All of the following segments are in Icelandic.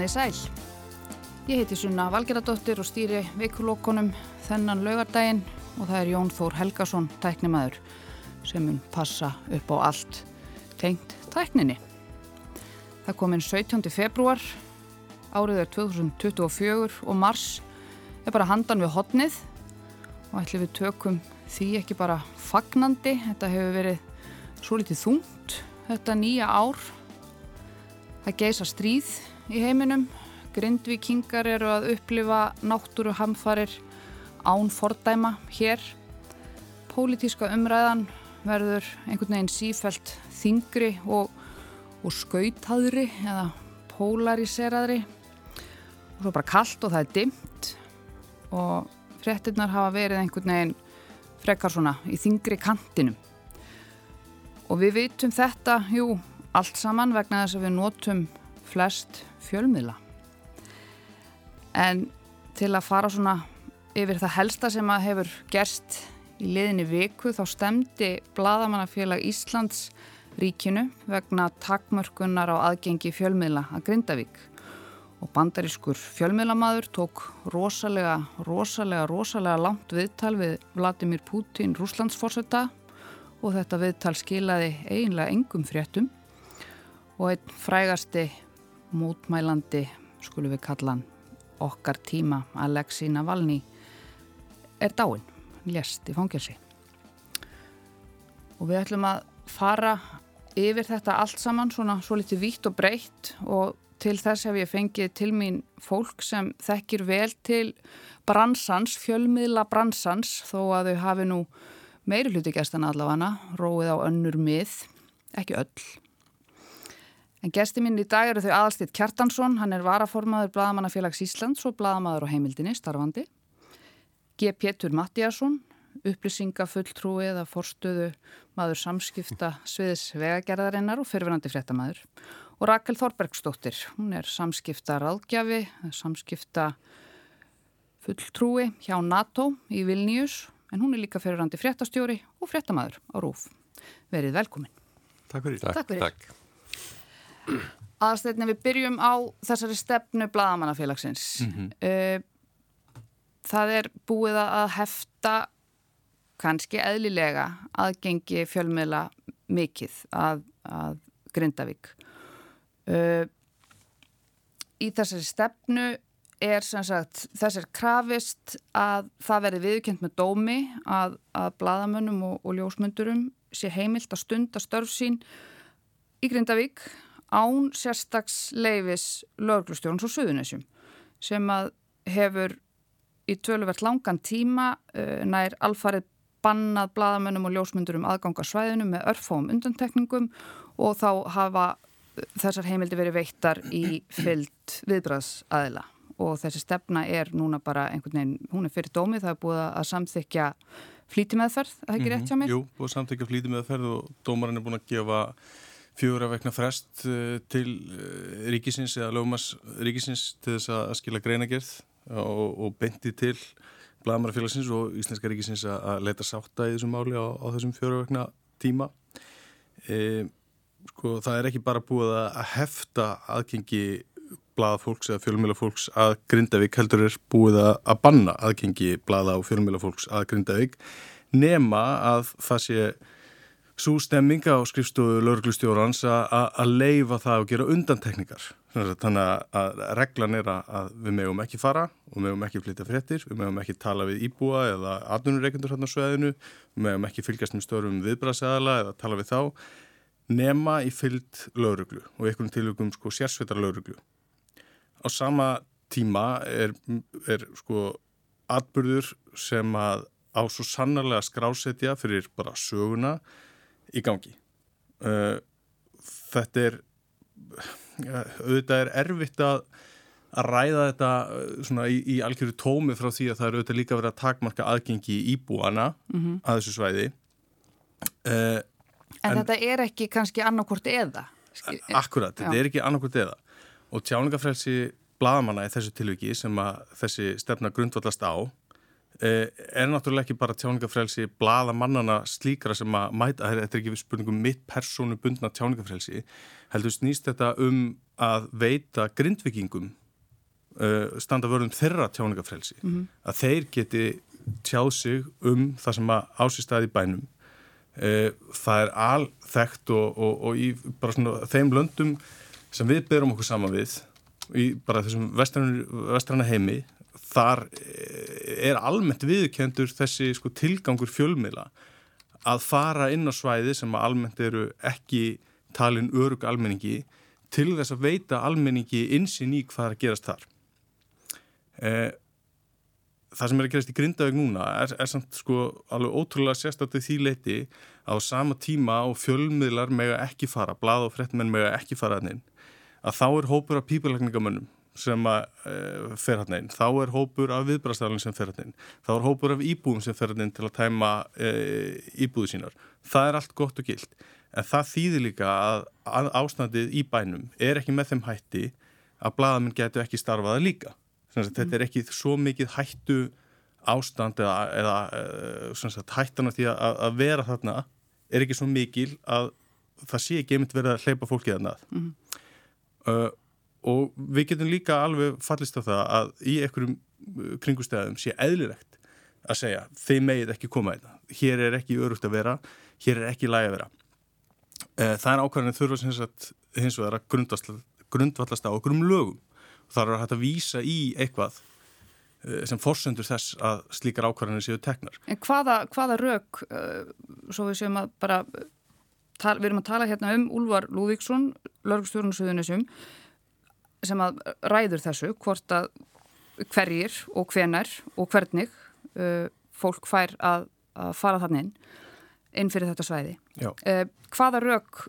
komið í sæl. Ég heiti Sunna Valgeradóttir og stýri vikulókonum þennan laugardaginn og það er Jón Þór Helgason, tæknimaður, sem mun passa upp á allt tengt tækninni. Það kom inn 17. februar, árið er 2024 og mars er bara handan við hotnið og ætlum við tökum því ekki bara fagnandi. Þetta hefur verið svo litið þungt, þetta nýja ár. Það geisa stríð í heiminum. Grindvikingar eru að upplifa náttúru hamfarir án fordæma hér. Pólitíska umræðan verður einhvern veginn sífælt þingri og, og skautaðri eða polariseraðri. Og svo bara kallt og það er dimt og fréttinnar hafa verið einhvern veginn frekar svona í þingri kantinum. Og við vitum þetta, jú, allt saman vegna þess að við notum flest fjölmiðla. En til að fara svona yfir það helsta sem að hefur gerst í liðinni viku þá stemdi Bladamannafélag Íslands ríkinu vegna takmörkunar á aðgengi fjölmiðla að Grindavík og bandarískur fjölmiðlamaður tók rosalega, rosalega, rosalega langt viðtal við Vladimir Putin, rúslandsforsetta og þetta viðtal skilaði eiginlega engum fréttum og einn frægasti mótmælandi, skulum við kalla hann, okkar tíma, Alexei Navalny, er dáin, lest í fangelsi. Og við ætlum að fara yfir þetta allt saman, svona svo litið vítt og breytt og til þess hef ég fengið til mín fólk sem þekkir vel til bransans, fjölmiðla bransans, þó að þau hafi nú meiri hluti gæstan allavega, róið á önnur mið, ekki öll. En gæsti minn í dag eru þau aðalstitt Kjartansson, hann er varaformaður Bladamannafélags Íslands og Bladamaður á heimildinni, starfandi. G. Pétur Mattíasson, upplýsingafulltrúi eða forstöðu maður samskipta sviðis vegagerðarinnar og fyrirverandi fréttamaður. Og Rakel Þorbergsdóttir, hún er samskipta ráðgjafi, samskipta fulltrúi hjá NATO í Vilnius, en hún er líka fyrirverandi fréttastjóri og fréttamaður á Rúf. Verið velkomin. Takk fyrir. Takk fyrir. Takk. Aðstæðin við byrjum á þessari stefnu Bladamannafélagsins. Mm -hmm. Það er búið að hefta kannski eðlilega aðgengi fjölmiðla mikið að, að Grindavík. Í þessari stefnu er sem sagt þessar krafist að það verði viðkjönd með dómi að, að bladamönnum og, og ljósmyndurum sé heimilt að stunda störf sín í Grindavík án sérstags leifis löglustjórns og suðunessjum sem að hefur í töluvert langan tíma uh, nær alfarið bannað bladamönnum og ljósmyndurum aðganga svæðinu með örfóm undantekningum og þá hafa þessar heimildi verið veittar í fyllt viðbræðsaðila og þessi stefna er núna bara einhvern veginn, hún er fyrir dómi, það er búið að samþykja flítimeðferð, það er ekki rétt hjá mér? Jú, búið að samþykja flítimeðferð og dómarinn er búin að gefa fjóra vegna frest til ríkisins eða lögumas ríkisins til þess að skila greinagerð og, og bendi til Blaðamarafélagsins og Íslenska ríkisins að leita sátta í þessum máli á, á þessum fjóra vegna tíma. E, sko, það er ekki bara búið að hefta aðgengi blaða fólks eða fjölmjöla fólks að Grindavík heldur er búið að banna aðgengi blaða og fjölmjöla fólks að Grindavík nema að það sé svo stemminga á skrifstofu lauruglustjórans að leifa það og gera undantekningar. Þannig að reglan er að við megum ekki fara og við megum ekki flytja fréttir, við megum ekki tala við íbúa eða atvinnureikundur hérna á sveðinu, við megum ekki fylgjast með störum viðbraseðala eða tala við þá, nema í fyllt lauruglu og einhvern tilugum sko sérsveitar lauruglu. Á sama tíma er, er sko atbyrður sem að á svo sannarlega skrásetja fyrir bara söguna í gangi. Uh, þetta er, auðvitað er erfitt að, að ræða þetta svona í, í algjörðu tómi frá því að það er auðvitað líka verið að takmarka aðgengi í íbúana mm -hmm. að þessu svæði. Uh, en, en þetta er ekki kannski annarkort eða? Akkurat, þetta er ekki annarkort eða. Og tjáningafrelsi bladamanna í þessu tilviki sem að þessi stefna grundvallast á er náttúrulega ekki bara tjáningafrelsi blaða mannana slíkra sem að mæta, þetta er ekki spurningum mitt persónu bundna tjáningafrelsi, heldur snýst þetta um að veita grindvikingum uh, standa vörðum þeirra tjáningafrelsi, mm -hmm. að þeir geti tjáð sig um það sem að ásýstaði bænum. Uh, það er alþægt og, og, og í bara svona þeim löndum sem við berum okkur saman við, í bara þessum vestranna heimi, þar er almennt viðkendur þessi sko, tilgangur fjölmila að fara inn á svæði sem að almennt eru ekki talin örug almenningi til þess að veita almenningi insinn í hvað er að gerast þar. Eh, það sem er að gerast í Grindavík núna er, er samt sko alveg ótrúlega sérstaklega því leiti að á sama tíma og fjölmiðlar mega ekki fara, blad og frettmenn mega ekki fara að þá er hópur af pípalagningamönnum sem að e, fer hann einn, þá er hópur af viðbrastælun sem fer hann einn, þá er hópur af íbúum sem fer hann einn til að tæma e, íbúðu sínar. Það er allt gott og gilt, en það þýðir líka að, ástandið í bænum er ekki með þeim hætti að bladamenn getur ekki starfaða líka. Að, þetta er ekki svo mikið hættu ástand eða, eða e, hættan af því að, að vera þarna er ekki svo mikil að það sé ekki einmitt verið að hleypa fólkið að nað. Mm -hmm. uh, og við getum líka alveg fallist á það að í einhverjum uh, kringustæðum sé eðlilegt að segja þeim megið ekki koma þetta hér er ekki örugt að vera, hér er ekki læg að vera. Eh, það er ákvæðin þurfa hins vegar að grundvallast á okkur um lögum. Og það er hægt að vísa í eitthvað eh, sem forsendur þess að slíkar ákvæðinir séu teknar. En hvaða, hvaða rauk, uh, svo við séum að bara, tal, við erum að tala hérna um Úlvar Lúvíksson, Lörgstjórnusöðunisum sem að ræður þessu hvort að hverjir og hvenar og hvernig uh, fólk fær að, að fara þannig inn, inn fyrir þetta svæði. Uh, hvaða rauk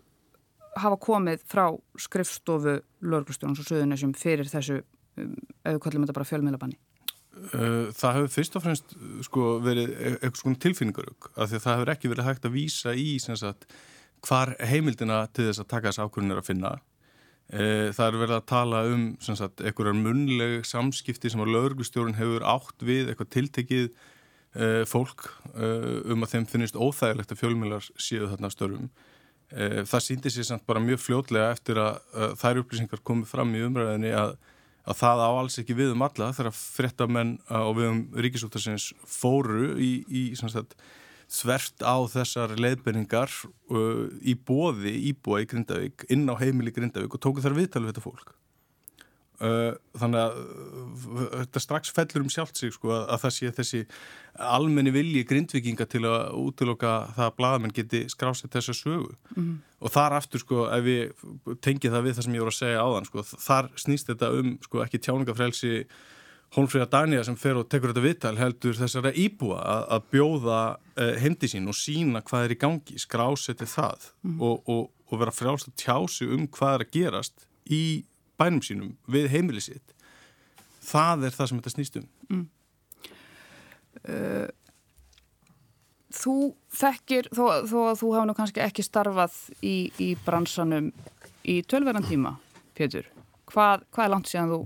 hafa komið frá skrifstofu Lörgustjónans og Suðunessum fyrir þessu, um, kallum þetta bara fjölmiðlabanni? Uh, það hefur fyrst og fremst sko, verið e-, eitthvað svona tilfinningarug af því að það hefur ekki verið hægt að vísa í sagt, hvar heimildina til þess að taka þess ákvörðunir að finna það er verið að tala um sagt, einhverjar munleg samskipti sem að lauruglustjórun hefur átt við eitthvað tiltekið uh, fólk uh, um að þeim finnist óþægilegt að fjölmjölar séu þarna störfum. Uh, það síndi sér samt bara mjög fljótlega eftir að þær upplýsingar komið fram í umræðinni að, að það á alls ekki við um alla þegar frettamenn og við um ríkisúttarsins fóru í, í sagt, þvert á þessar leiðbenningar uh, í bóði íbúa í Grindavík inn á heimili Grindavík og tóku þar viðtal við þetta fólk. Uh, þannig að uh, þetta strax fellur um sjálft sig sko, að, að það sé þessi almenni vilji grindvikinga til að útiloka það að bladamenn geti skrásið þessa sögu. Mm og þar aftur sko ef við tengið það við það sem ég voru að segja áðan sko, þar snýst þetta um sko ekki tjáningafrelsi Hólmfríða Daniða sem fer og tekur þetta vittal heldur þessara íbúa að, að bjóða uh, heimdi sín og sína hvað er í gangi, skráseti það mm. og, og, og vera frjálst að tjási um hvað er að gerast í bænum sínum við heimili sitt. Það er það sem þetta snýst um. Mm. Uh, þú þekkir, þó, þó að þú hafa nú kannski ekki starfað í, í bransanum í tölverðan tíma, Pétur, hvað, hvað er langt síðan þú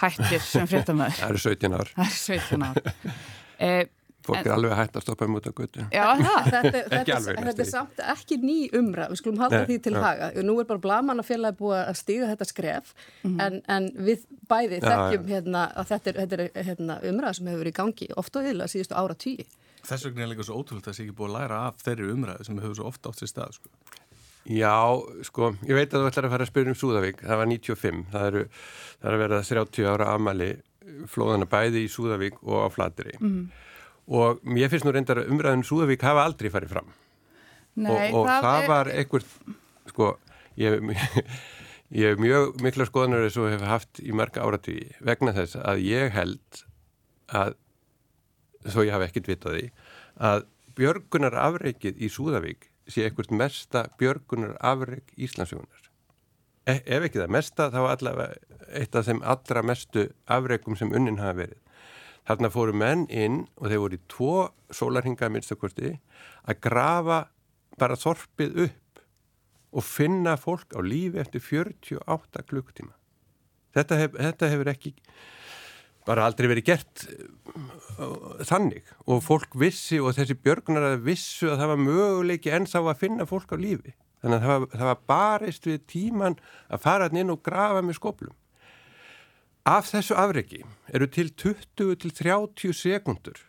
hættir sem fréttamaður? Það eru 17 ár. Það eru 17 ár. Eh, Fólk er alveg hægt að stoppa um út á götu. Já, það, þetta, þetta, þetta er samt ekki ný umra, við skulum halda Nei, því til já. haga. Nú er bara blamannafélagi búið að stíga þetta skref, mm -hmm. en, en við bæði já, þekkjum já. Hérna, að þetta er, þetta er hérna, umra sem hefur verið í gangi ofta og yfirlega síðustu ára tíu. Þess vegna er líka svo ótrúlega að það sé ekki búið að læra af þeirri umræðu sem hefur svo ofta átt sér stað, sko. Já, sko, ég veit að þú ætlar að fara að spyrja um Súðavík, það var 95, það eru, það er að vera 30 ára amali flóðana bæði í Súðavík og á Flateri mm. og ég finnst nú reyndar að umræðin um Súðavík hafa aldrei farið fram. Nei, og, og það, það er... var einhvert, sko, ég, ég hef mjög mikla skoðanur þess að hef haft í marga áratví vegna þess að ég held að, þó ég hafi ekkit vitað því, að björgunar afreikið í Súðavík sé einhvert mesta björgunar afreg Íslandsjónar. E ef ekki það mesta þá allavega eitt af þeim allra mestu afregum sem unnin hafa verið. Þarna fóru menn inn og þeir voru í tvo sólarhinga minnstakosti að grafa bara þorpið upp og finna fólk á lífi eftir 48 klukktíma. Þetta, hef, þetta hefur ekki var aldrei verið gert uh, þannig. Og fólk vissi og þessi björgunar að vissu að það var möguleiki enns á að finna fólk á lífi. Þannig að það var, það var barist við tíman að fara inn og grafa með skoplum af þessu afregi eru til 20 til 30 sekundur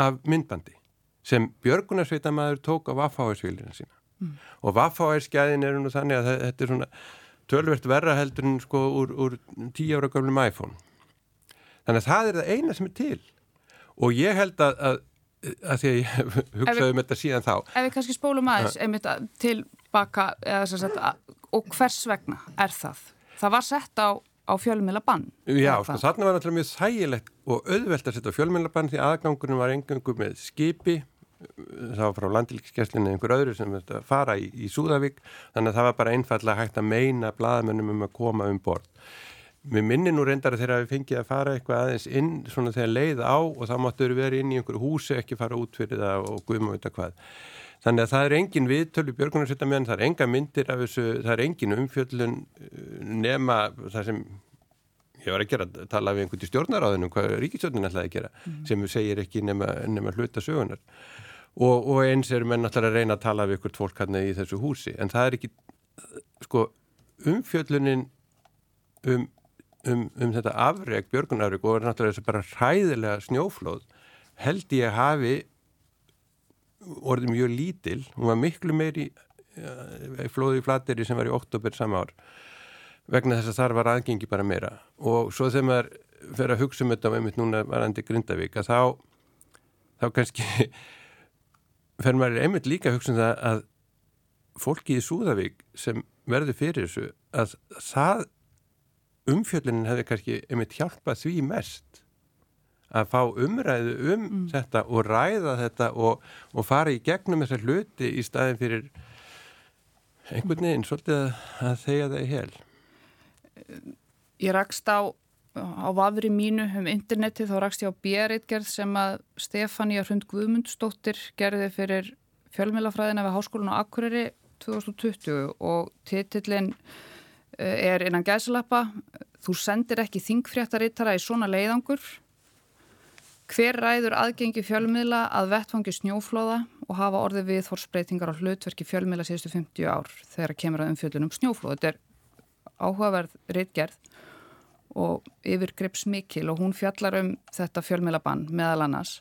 af myndbandi sem björgunarsveitamæður tók á Vafáharsvílina sína. Mm. og Vafáharskjæðin eru nú þannig að þetta er svona tölvert verra heldur en sko úr, úr tíu ára gömlum iPhone þannig að það er það eina sem er til. Og ég held að, að, að því að ég hugsaði um þetta síðan þá. Ef við kannski spólum aðeins einmitt tilbaka sagt, og hvers vegna er það? Það var sett á, á fjölmiðlabann Já, sko, þarna var náttúrulega mjög þægilegt og auðvelt að setja á fjölmiðlabann því aðgangunum var engangu með skipi. Þá frá landilíkskeslinni einhver öðru sem fara í, í Súðavík. Þannig að það var bara einfallega hægt að meina bladamennum um að koma um bort Mér minni nú reyndar að þeirra við fengið að fara eitthvað aðeins inn svona þegar leið á og þá máttu verið inn í einhverju húsi ekki fara út fyrir það og guðma auðvitað hvað. Þannig að það er engin viðtölu björgunarsvita meðan það er enga myndir af þessu, það er engin umfjöllun uh, nema það sem ég var að gera, að tala við einhvern til stjórnaráðinu hvað ríkistjórnin ætlaði að gera mm. sem segir ekki nema, nema hluta sögunar og, og eins er menn alltaf að reyna að tala við einhvert fólk hann í þessu húsi en það er ekki, sko, umfjöllunin um um, um þetta afreg, björgunafreg og náttúrulega þessi bara hræðilega snjóflóð held ég hafi orðið mjög lítil. Hún var miklu meiri uh, flóði í flateri sem var í oktober sama ár vegna þess að þar var aðgengi bara meira. Og svo þegar maður fer að hugsa um þetta með mitt núna varandi Grindavík að þá þá kannski fer maður einmitt líka að hugsa um það að fólki í Súðavík sem verður fyrir þessu að það umfjöldinin hefði kannski einmitt hjálpað því mest að fá umræðu um mm. þetta og ræða þetta og, og fara í gegnum þessar hluti í staðin fyrir einhvern veginn svolítið að, þegja það í hel Ég rakst á á vafri mínu um interneti þá rakst ég á björritgerð sem að Stefania Hrund Guðmundsdóttir gerði fyrir fjölmjölafræðina við Háskólinu á Akureyri 2020 og titillin er innan gæslappa þú sendir ekki þingfréttarittara í svona leiðangur. Hver ræður aðgengi fjölmiðla að vettfangi snjóflóða og hafa orðið við þórsbreytingar á hlutverki fjölmiðla síðustu 50 ár þegar kemur að umfjöldunum snjóflóða þetta er áhugaverð rittgerð og yfirgrips mikil og hún fjallar um þetta fjölmiðlabann meðal annars.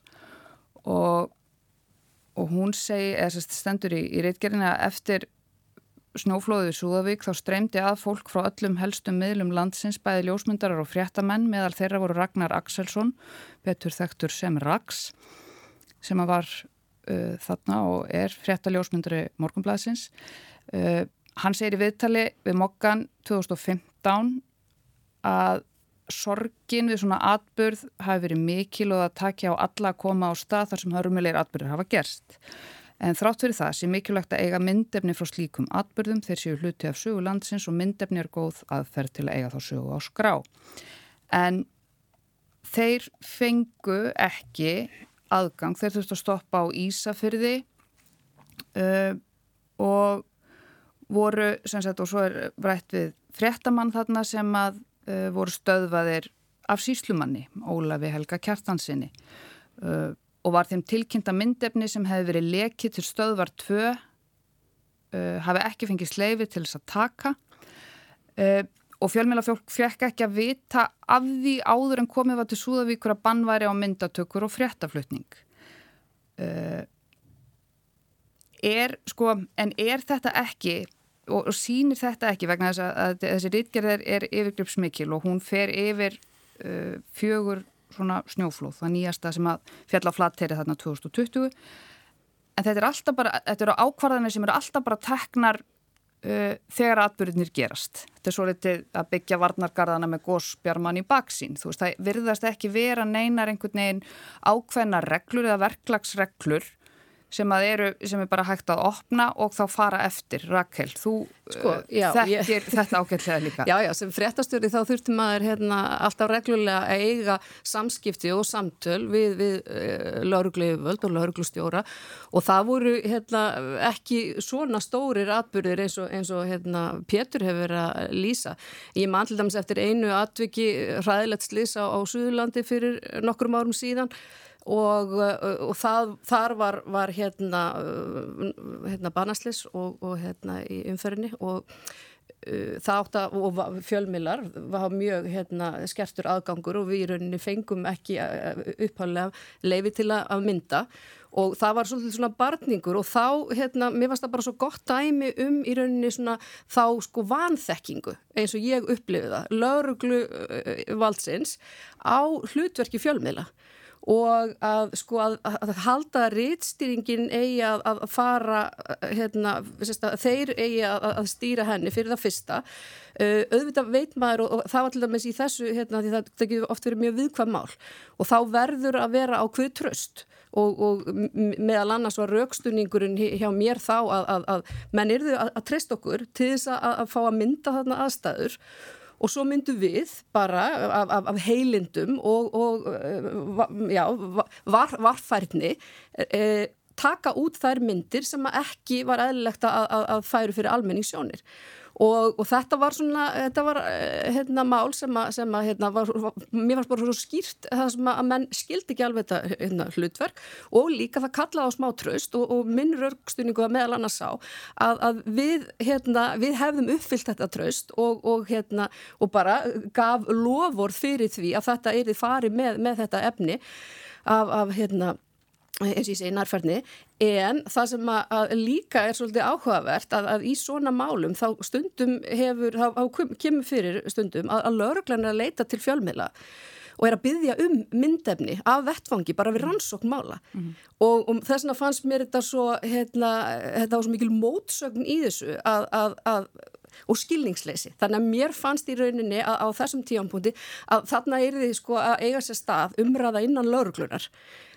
Og, og hún segi, eða stendur í, í rittgerðina eftir snjóflóðið Súðavík þá streymdi að fólk frá öllum helstum miðlum landsins bæði ljósmyndarar og fréttamenn meðal þeirra voru Ragnar Axelsson, betur þektur sem Rags sem að var uh, þarna og er fréttaljósmyndari Morgonblæsins. Uh, hann segir í viðtali við Mokkan 2015 að sorgin við svona atbyrð hafi verið mikil og að takja á alla að koma á stað þar sem hörmulegir atbyrður hafa gerst. En þrátt fyrir það sé mikilvægt að eiga myndefni frá slíkum atbyrðum þeir séu hluti af sögulandsins og myndefni er góð aðferð til að eiga þá sögu á skrá. En þeir fengu ekki aðgang, þeir þurftu að stoppa á Ísafyrði uh, og voru, sem sagt, og svo er rætt við fréttamann þarna sem að uh, voru stöðvaðir af síslumanni, Ólafi Helga Kjartansinni. Uh, og var þeim tilkynnta myndefni sem hefði verið lekið til stöðvar 2 uh, hafi ekki fengið sleifi til þess að taka. Uh, og fjölmjölafjólk fekk ekki að vita af því áður en komið var til Súðavíkur að bannværi á myndatökur og fréttaflutning. Uh, er sko en er þetta ekki og, og sínir þetta ekki vegna þess að, að þessi rítgerð er, er yfirgripsmikil og hún fer yfir uh, fjögur svona snjóflóð, það nýjasta sem að fjalla flatteri þarna 2020 en þetta er alltaf bara, þetta eru ákvarðanir sem eru alltaf bara teknar uh, þegar atbyrðinir gerast. Þetta er svo litið að byggja varnargarðana með gósbjarman í baksín, þú veist það virðast ekki vera neinar einhvern veginn ákveðna reglur eða verklagsreglur sem eru, sem er bara hægt að opna og þá fara eftir. Rakel, þú sko, uh, já, þekkir ég... þetta ágætlega líka. Já, já, sem fréttastjóri þá þurftum maður hérna, alltaf reglulega að eiga samskipti og samtöl við, við uh, laurugleföld og lauruglustjóra og það voru hérna, ekki svona stórir atbyrðir eins og, eins og hérna, Pétur hefur verið að lýsa. Ég man til dæmis eftir einu atviki hræðilegt slisa á Suðurlandi fyrir nokkrum árum síðan og, uh, og það, þar var, var hérna, uh, hérna banaslis og, og hérna í umferðinni og uh, það átt að, og fjölmilar var mjög hérna skertur aðgangur og við í rauninni fengum ekki uppháðlega leifi til að mynda og það var svolítið svona barningur og þá, hérna, mér varst það bara svo gott dæmi um í rauninni svona þá sko vanþekkingu eins og ég upplifið það, lauruglu valdsins á hlutverki fjölmiðla og að sko að, að halda rýtstýringin eigi að, að fara hérna, að þeir eigi að, stýra henni fyrir það fyrsta. Uh, auðvitað veit maður og, og það var til dæmis í þessu hérna, það, það getur oft verið mjög viðkvæm mál og þá verður að vera á hvið tröst. Og, og meðal annars var raukstuningurinn hjá mér þá að menn erðu að treyst okkur til þess að fá að mynda þarna aðstæður og svo myndum við bara af, af, af heilindum og, og eh, já, var, varfærni eh, taka út þær myndir sem ekki var eðlilegt að, að, að færu fyrir almenningssjónir Og, og þetta var svona, þetta var eh, hérna mál sem að, sem að hérna var, mér fannst bara svo skýrt það sem að menn skildi ekki alveg þetta hérna, hlutverk. Og líka það kallaði á smá tröst og, og minn rörgstuðningu að meðal annars sá að, að við, hérna, við hefðum uppfyllt þetta tröst og, og hérna, og bara gaf loford fyrir því að þetta er þið farið með, með þetta efni af, af hérna eins og ég segi nærferðni en það sem að, að líka er svolítið áhugavert að, að í svona málum þá stundum hefur, þá kemur fyrir stundum að, að lauruglan er að leita til fjölmiðla og er að byggja um myndefni af vettfangi bara við rannsókn mála mm -hmm. og, og þess vegna fannst mér þetta svo hérna, þetta var svo mikil mótsögn í þessu að og skilningsleysi. Þannig að mér fannst í rauninni að á þessum tíanpunkti að þarna er því sko að eiga sér stað umræða innan lauruglunar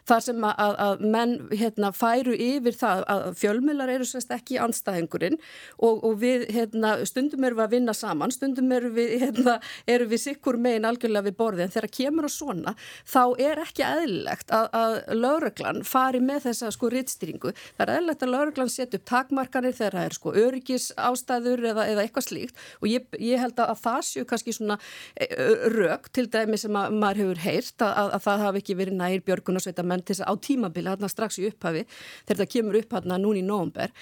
þar sem að, að menn hérna, færu yfir það að fjölmjölar eru sérst ekki anstæðingurinn og, og við hérna, stundum eru við að vinna saman, stundum eru við, hérna, eru við sikkur megin algjörlega við borðið en þegar kemur á svona þá er ekki eðlilegt að, að lauruglan fari með þessa sko rittstýringu. Það er eðlilegt að lauruglan setja upp takmarkanir þegar það er sko öryggis ástæður eða, eða eitthvað slíkt og ég, ég held að það séu kannski svona e, rauk til dæmi sem að maður hefur heyrt að, að það hafi ekki verið nær björgun og sveita menn til þess að á tímabili hérna strax í upphafi þegar það kemur upp hérna núni í nógumber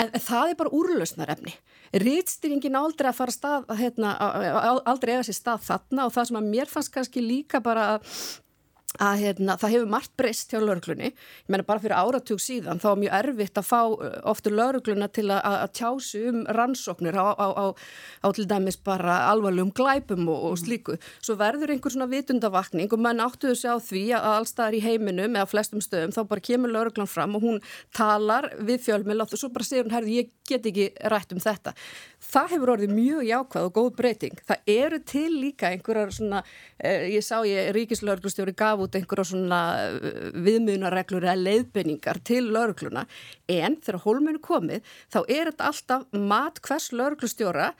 en það er bara úrlausnarefni. Rýtstýringin aldrei að fara stað hérna, aldrei eiga sér stað þarna og það sem að mér fannst kannski líka bara að hérna, það hefur margt breyst hjá lauruglunni, ég menna bara fyrir áratug síðan þá er mjög erfitt að fá uh, oftur laurugluna til að, að tjásu um rannsóknir á, á, á, á til dæmis bara alvarlegum glæpum og, og slíku, svo verður einhver svona vitundavakning og mann áttuðu sig á því að allstaðar í heiminum eða flestum stöðum þá bara kemur lauruglan fram og hún talar við fjölmil og svo bara segir hún, herði, ég get ekki rætt um þetta. Það hefur orðið mjög jákvæð og góð breyting. Það eru til líka einhverjar svona, eh, ég sá ég ríkislaurglustjóri gaf út einhverjar svona eh, viðmjönareglur eða leiðbenningar til laurgluna en þegar hólmunu komið þá er þetta alltaf mat hvers laurglustjóra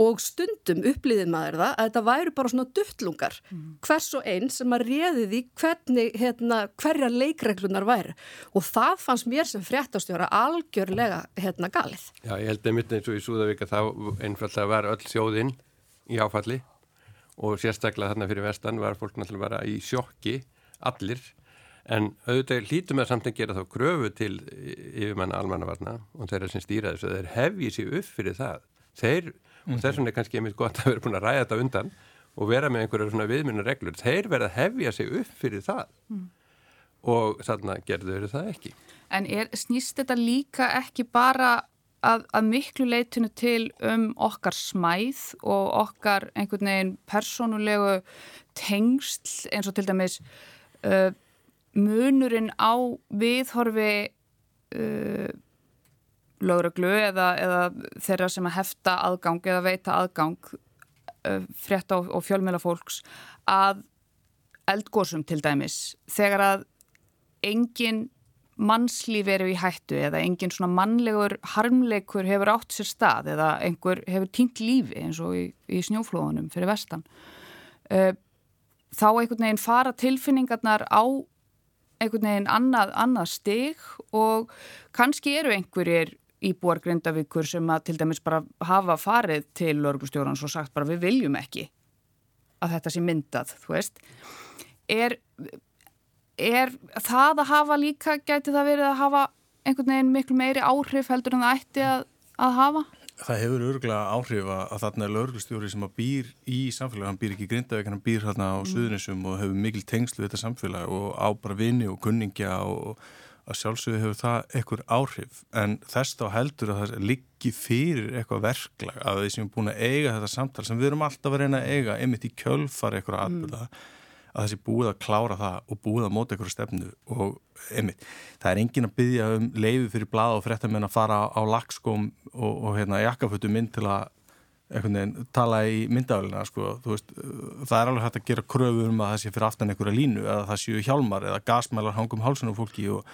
og stundum upplýðið maður það að þetta væri bara svona duttlungar mm. hvers og einn sem að réði því hvernig, hérna, hverja leikreglunar væri og það fannst mér sem fréttastjóra algjörlega hérna galið. Já, ég held einmitt eins og í Súðavík að þá einfallega var öll sjóðinn í áfalli og sérstaklega þarna fyrir vestan var fólk náttúrulega bara í sjokki allir. En auðvitað hlítum að samt að gera þá gröfu til yfirmanna almannavarna og þeirra sem stýra þessu þeir hefji sér upp fyrir það. Þeir og þess vegna er kannski einmitt gott að vera búin að ræða þetta undan og vera með einhverja svona viðmynda reglur þeir verða að hefja sig upp fyrir það. Mm. og þarna gerður það ekki. En er, snýst þetta líka ekki bara að, að miklu leitinu til um okkar smæð og okkar einhvern veginn personulegu tengsl eins og til dæmis uh, munurinn á viðhorfi uh, lögreglu eða, eða þeirra sem að hefta aðgang eða veita aðgang uh, frétta og, og fjölmjöla fólks að eldgósum til dæmis. Þegar að engin mannslíf eru í hættu eða engin svona mannlegur harmleikur hefur átt sér stað eða einhver hefur týnt lífi eins og í, í snjóflóðunum fyrir vestan. Þá einhvern veginn fara tilfinningarnar á einhvern veginn annað, annað stig og kannski eru einhverjir íbúar grindavíkur sem að til dæmis bara hafa farið til lörgustjórans og sagt bara við viljum ekki að þetta sé myndað, þú veist. Er er það að hafa líka, gæti það verið að hafa einhvern veginn miklu meiri áhrif heldur en það ætti að, að hafa? Það hefur örgulega áhrif að, að þarna er lauruglustjóri sem að býr í samfélag, hann býr ekki í Grindavík, hann býr hérna á mm. Suðunisum og hefur mikil tengslu við þetta samfélag og á bara vini og kunningja og að sjálfsögðu hefur það ekkur áhrif en þess þá heldur að það liggi fyrir eitthvað verklag að við sem erum búin að eiga þetta samtal sem við erum alltaf að reyna að eiga einmitt í kjölfar eitthvað aðbúða mm að þessi búið að klára það og búið að móta einhverju stefnu og einmitt, það er engin að byggja um leiði fyrir blada og fréttamenn að fara á lagskóm og, og hérna jakkafötu mynd til að veginn, tala í myndafélina sko. það er alveg hægt að gera kröfu um að það sé fyrir aftan einhverja línu eða það séu hjálmar eða gasmælar hangum hálsunum fólki og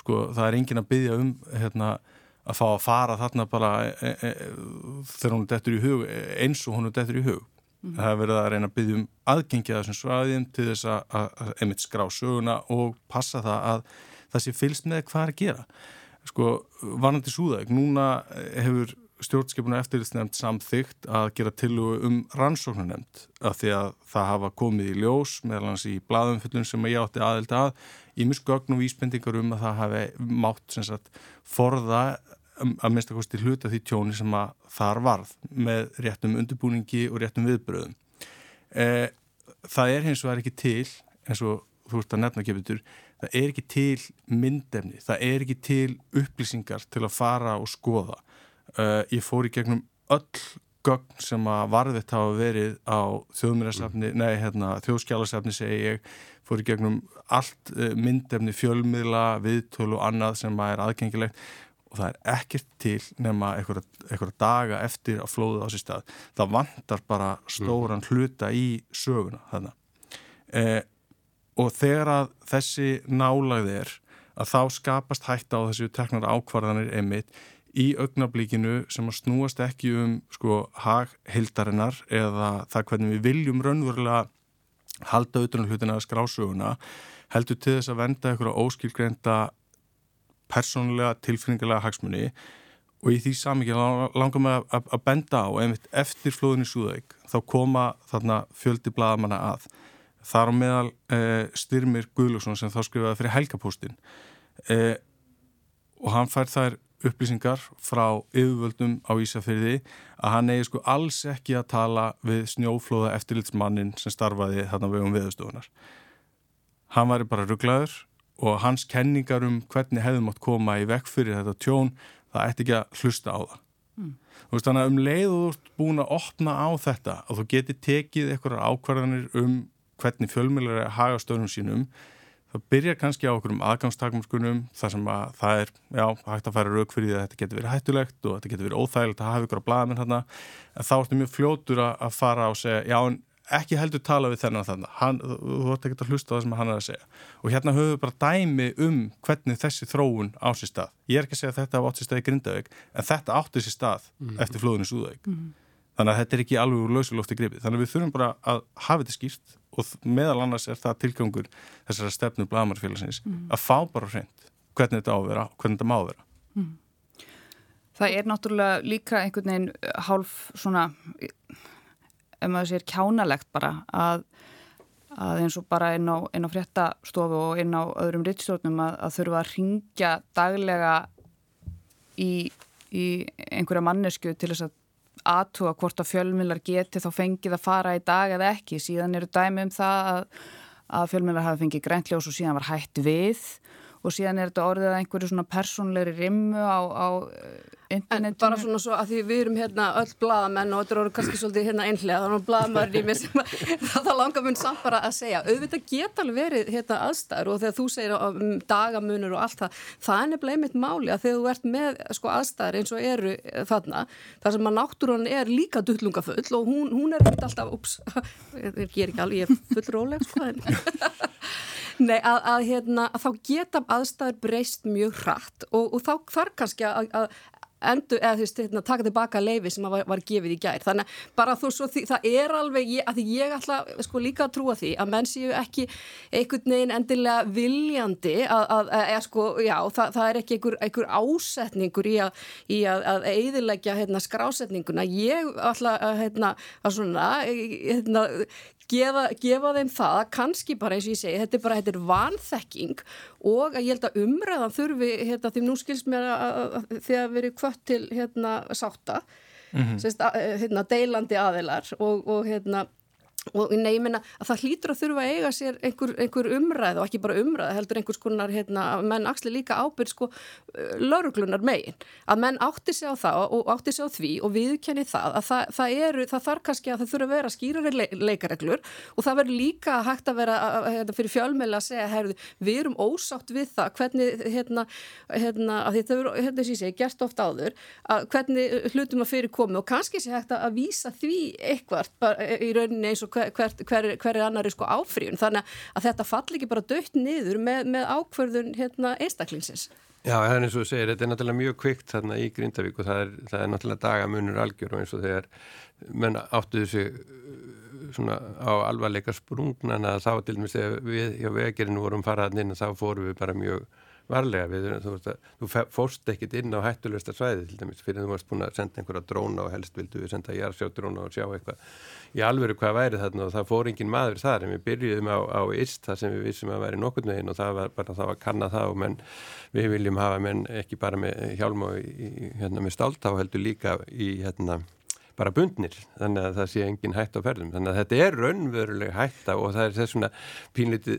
sko, það er engin að byggja um hérna, að fá að fara þarna bara e, e, e, þegar hún er dettur í hug eins og hún er dettur í hug Mm. Það hefur verið að reyna að byggja um aðgengja þessum svæðin til þess að, að, að emitt skrá söguna og passa það að það sé fylst með hvað er að gera. Sko, varnandi súðæk, núna hefur stjórnskipuna eftirlitsnefnd samþygt að gera tilugu um rannsóknunemnd af því að það hafa komið í ljós meðal hans í bladumfyllun sem ég átti aðeld að í misgögn og vísbendingar um að það hafi mátt sagt, forða að minnstakosti hluta því tjóni sem að þar varð með réttum undirbúningi og réttum viðbröðum. E, það er hins vegar ekki til, eins og þú ert að nefna gefitur, það er ekki til myndefni, það er ekki til upplýsingar til að fara og skoða. E, ég fór í gegnum öll gögn sem að varðitt hafa verið á þjóðmjörnarsafni, nei hérna þjóðskjálasafni segi ég, fór í gegnum allt e, myndefni, fjölmiðla, viðtölu og annað sem að er aðgengilegt og það er ekkert til nema einhverja daga eftir að flóða á sér stað. Það vantar bara stóran mm. hluta í söguna þannig. Eh, og þegar að þessi nálagð er að þá skapast hætta á þessu teknar ákvarðanir einmitt í augnablíkinu sem að snúast ekki um sko haghildarinnar eða það hvernig við viljum raunverulega halda utanum hlutina að skrásöguna heldur til þess að venda einhverja óskilgreinda persónulega tilfinningarlega hagsmunni og í því samikið langar mig að, að benda á eftir flóðinni Súðauk þá koma þarna fjöldi bladamanna að þar á meðal eh, Styrmir Guðlússon sem þá skrifaði fyrir helgapóstin eh, og hann fær þær upplýsingar frá yfirvöldum á Ísafyrði að hann eigi sko alls ekki að tala við snjóflóða eftirlitsmannin sem starfaði þarna vegum viðstofunar. Hann væri bara rugglaður og hans kenningar um hvernig hefðum átt koma í vekk fyrir þetta tjón það ætti ekki að hlusta á það mm. veist þannig að um leið og þú ert búin að opna á þetta og þú getur tekið einhverjar ákvarðanir um hvernig fjölmjölar er að haga stöðnum sínum það byrjar kannski á okkur um aðgangstakmarskunum þar sem að það er já, hægt að færa rauk fyrir því að þetta getur verið hættulegt og þetta getur verið óþægilegt að hafa ykkur á en þá ertu mjög fljótur að fara og segja já en ekki heldur tala við þennan þannig hann, þú ætti ekki að hlusta það sem hann er að segja og hérna höfum við bara dæmi um hvernig þessi þróun á sér stað ég er ekki að segja að þetta átt sér stað í Grindavík en þetta átti sér stað mm -hmm. eftir flóðinu Súðavík mm -hmm. þannig að þetta er ekki alveg úr lausulofti gripið þannig að við þurfum bara að hafa þetta skýrt og meðal annars er það tilgangur þessara stefnu blamarfélagsins mm -hmm. að fá bara hreint hvernig þetta ávera og hvernig þetta má vera mhm. Það er náttúrulega líka einhvern veginn hálf svona ef maður sér kjánalegt bara að, að eins og bara inn á, á fréttastofu og inn á öðrum rittstjórnum að, að þurfa að ringja daglega í, í einhverja mannesku til þess að aðtúa hvort að fjölmjölar geti þá fengið að fara í dag eða ekki. Síðan eru dæmi um það að, að fjölmjölar hafi fengið grænljós og síðan var hætt við og síðan er þetta orðið að einhverju svona persónleiri rimmu á, á internetinu. En bara svona svo að því við erum hérna öll bladamenn og þetta eru kannski svolítið hérna einhlega, þannig að bladamæður í mig sem það langar mun samt bara að segja auðvitað geta alveg verið hérna aðstæður og þegar þú segir um dagamunur og allt það, það er nefnilega einmitt máli að þegar þú ert með sko aðstæður eins og eru þarna, þar sem að náttúrun er líka duttlungafull og hún, hún er alltaf, ups, ég er ekki alveg, ég er full róleg sko, Nei, að, að, hérna, að þá geta aðstæður breyst mjög hratt og, og þá þarf kannski að, að endur, eða þú veist, hérna, taka tilbaka leifi sem var, var gefið í gær. Þannig bara þú svo, því, það er alveg, ég, að því ég ætla sko líka að trúa því að menn séu ekki einhvern veginn endilega viljandi að, að eða sko, já, það, það er ekki einhver, einhver ásetningur í að, í að, að eiðilegja hérna, skrásetninguna. Ég ætla að, hérna, að svona, hérna, gefa, gefa þeim það að kannski bara eins og ég segi, þetta er bara þetta er vanþekking og að ég held að umræðan þurfi, hérna, því nú skils mér að þegar við erum kvött til hérna sátta, mm -hmm. sérst, að, hérna, deilandi aðilar og, og hérna og nei, ég menna að það hlýtur að þurfa að eiga sér einhver, einhver umræð og ekki bara umræð heldur einhvers konar, hérna, menn axli líka ábyrg sko lauruglunar megin, að menn átti sig á það og átti sig á því og viðkenni það að það, það eru, það þarf kannski að það þurfa að vera skýrari le leikareglur og það verður líka hægt að vera að, hérna, fyrir fjölmeila að segja, herðu, við erum ósátt við það, hvernig hérna, hérna, að þetta verður, hérna, sé ég, gerst oft áður, að hvernig hlutum að fyrir komi og kannski sé hægt að vísa því eitthvað í rauninni eins og hver, hver, hver er annari sko áfríun þannig að þetta fall ekki bara dött niður með, með ákverðun hérna, einstaklingsins. Já, það er eins og þú segir, þetta er náttúrulega mjög kvikt þarna í Grindavík og það er, það er náttúrulega dagamunur algjör og eins og þegar menn áttuðu sig uh, svona á alvarleika sprungnana þá til dæmis þegar við hjá vegerinu vorum faraðan inn og þá fórum við bara mjög varlega við, þú, að, þú fórst ekkit inn á hættulegsta svæði til dæmis fyrir að þú varst búin að senda einhverja dróna og helst vildu við senda jársjá dróna og sjá eitthvað. Í alveru hvað væri þarna? Og það fór engin maður þar en við byrjuðum á, á ist þar sem við vissum að væri nokkurnu einn og það var bara það var kanna og menn við viljum hafa menn ekki bara með hjálm og hérna, með stáltá heldur líka í hérna bara bundnir, þannig að það sé engin hætt á ferðum, þannig að þetta er raunveruleg hætta og það er þess svona pínlítið,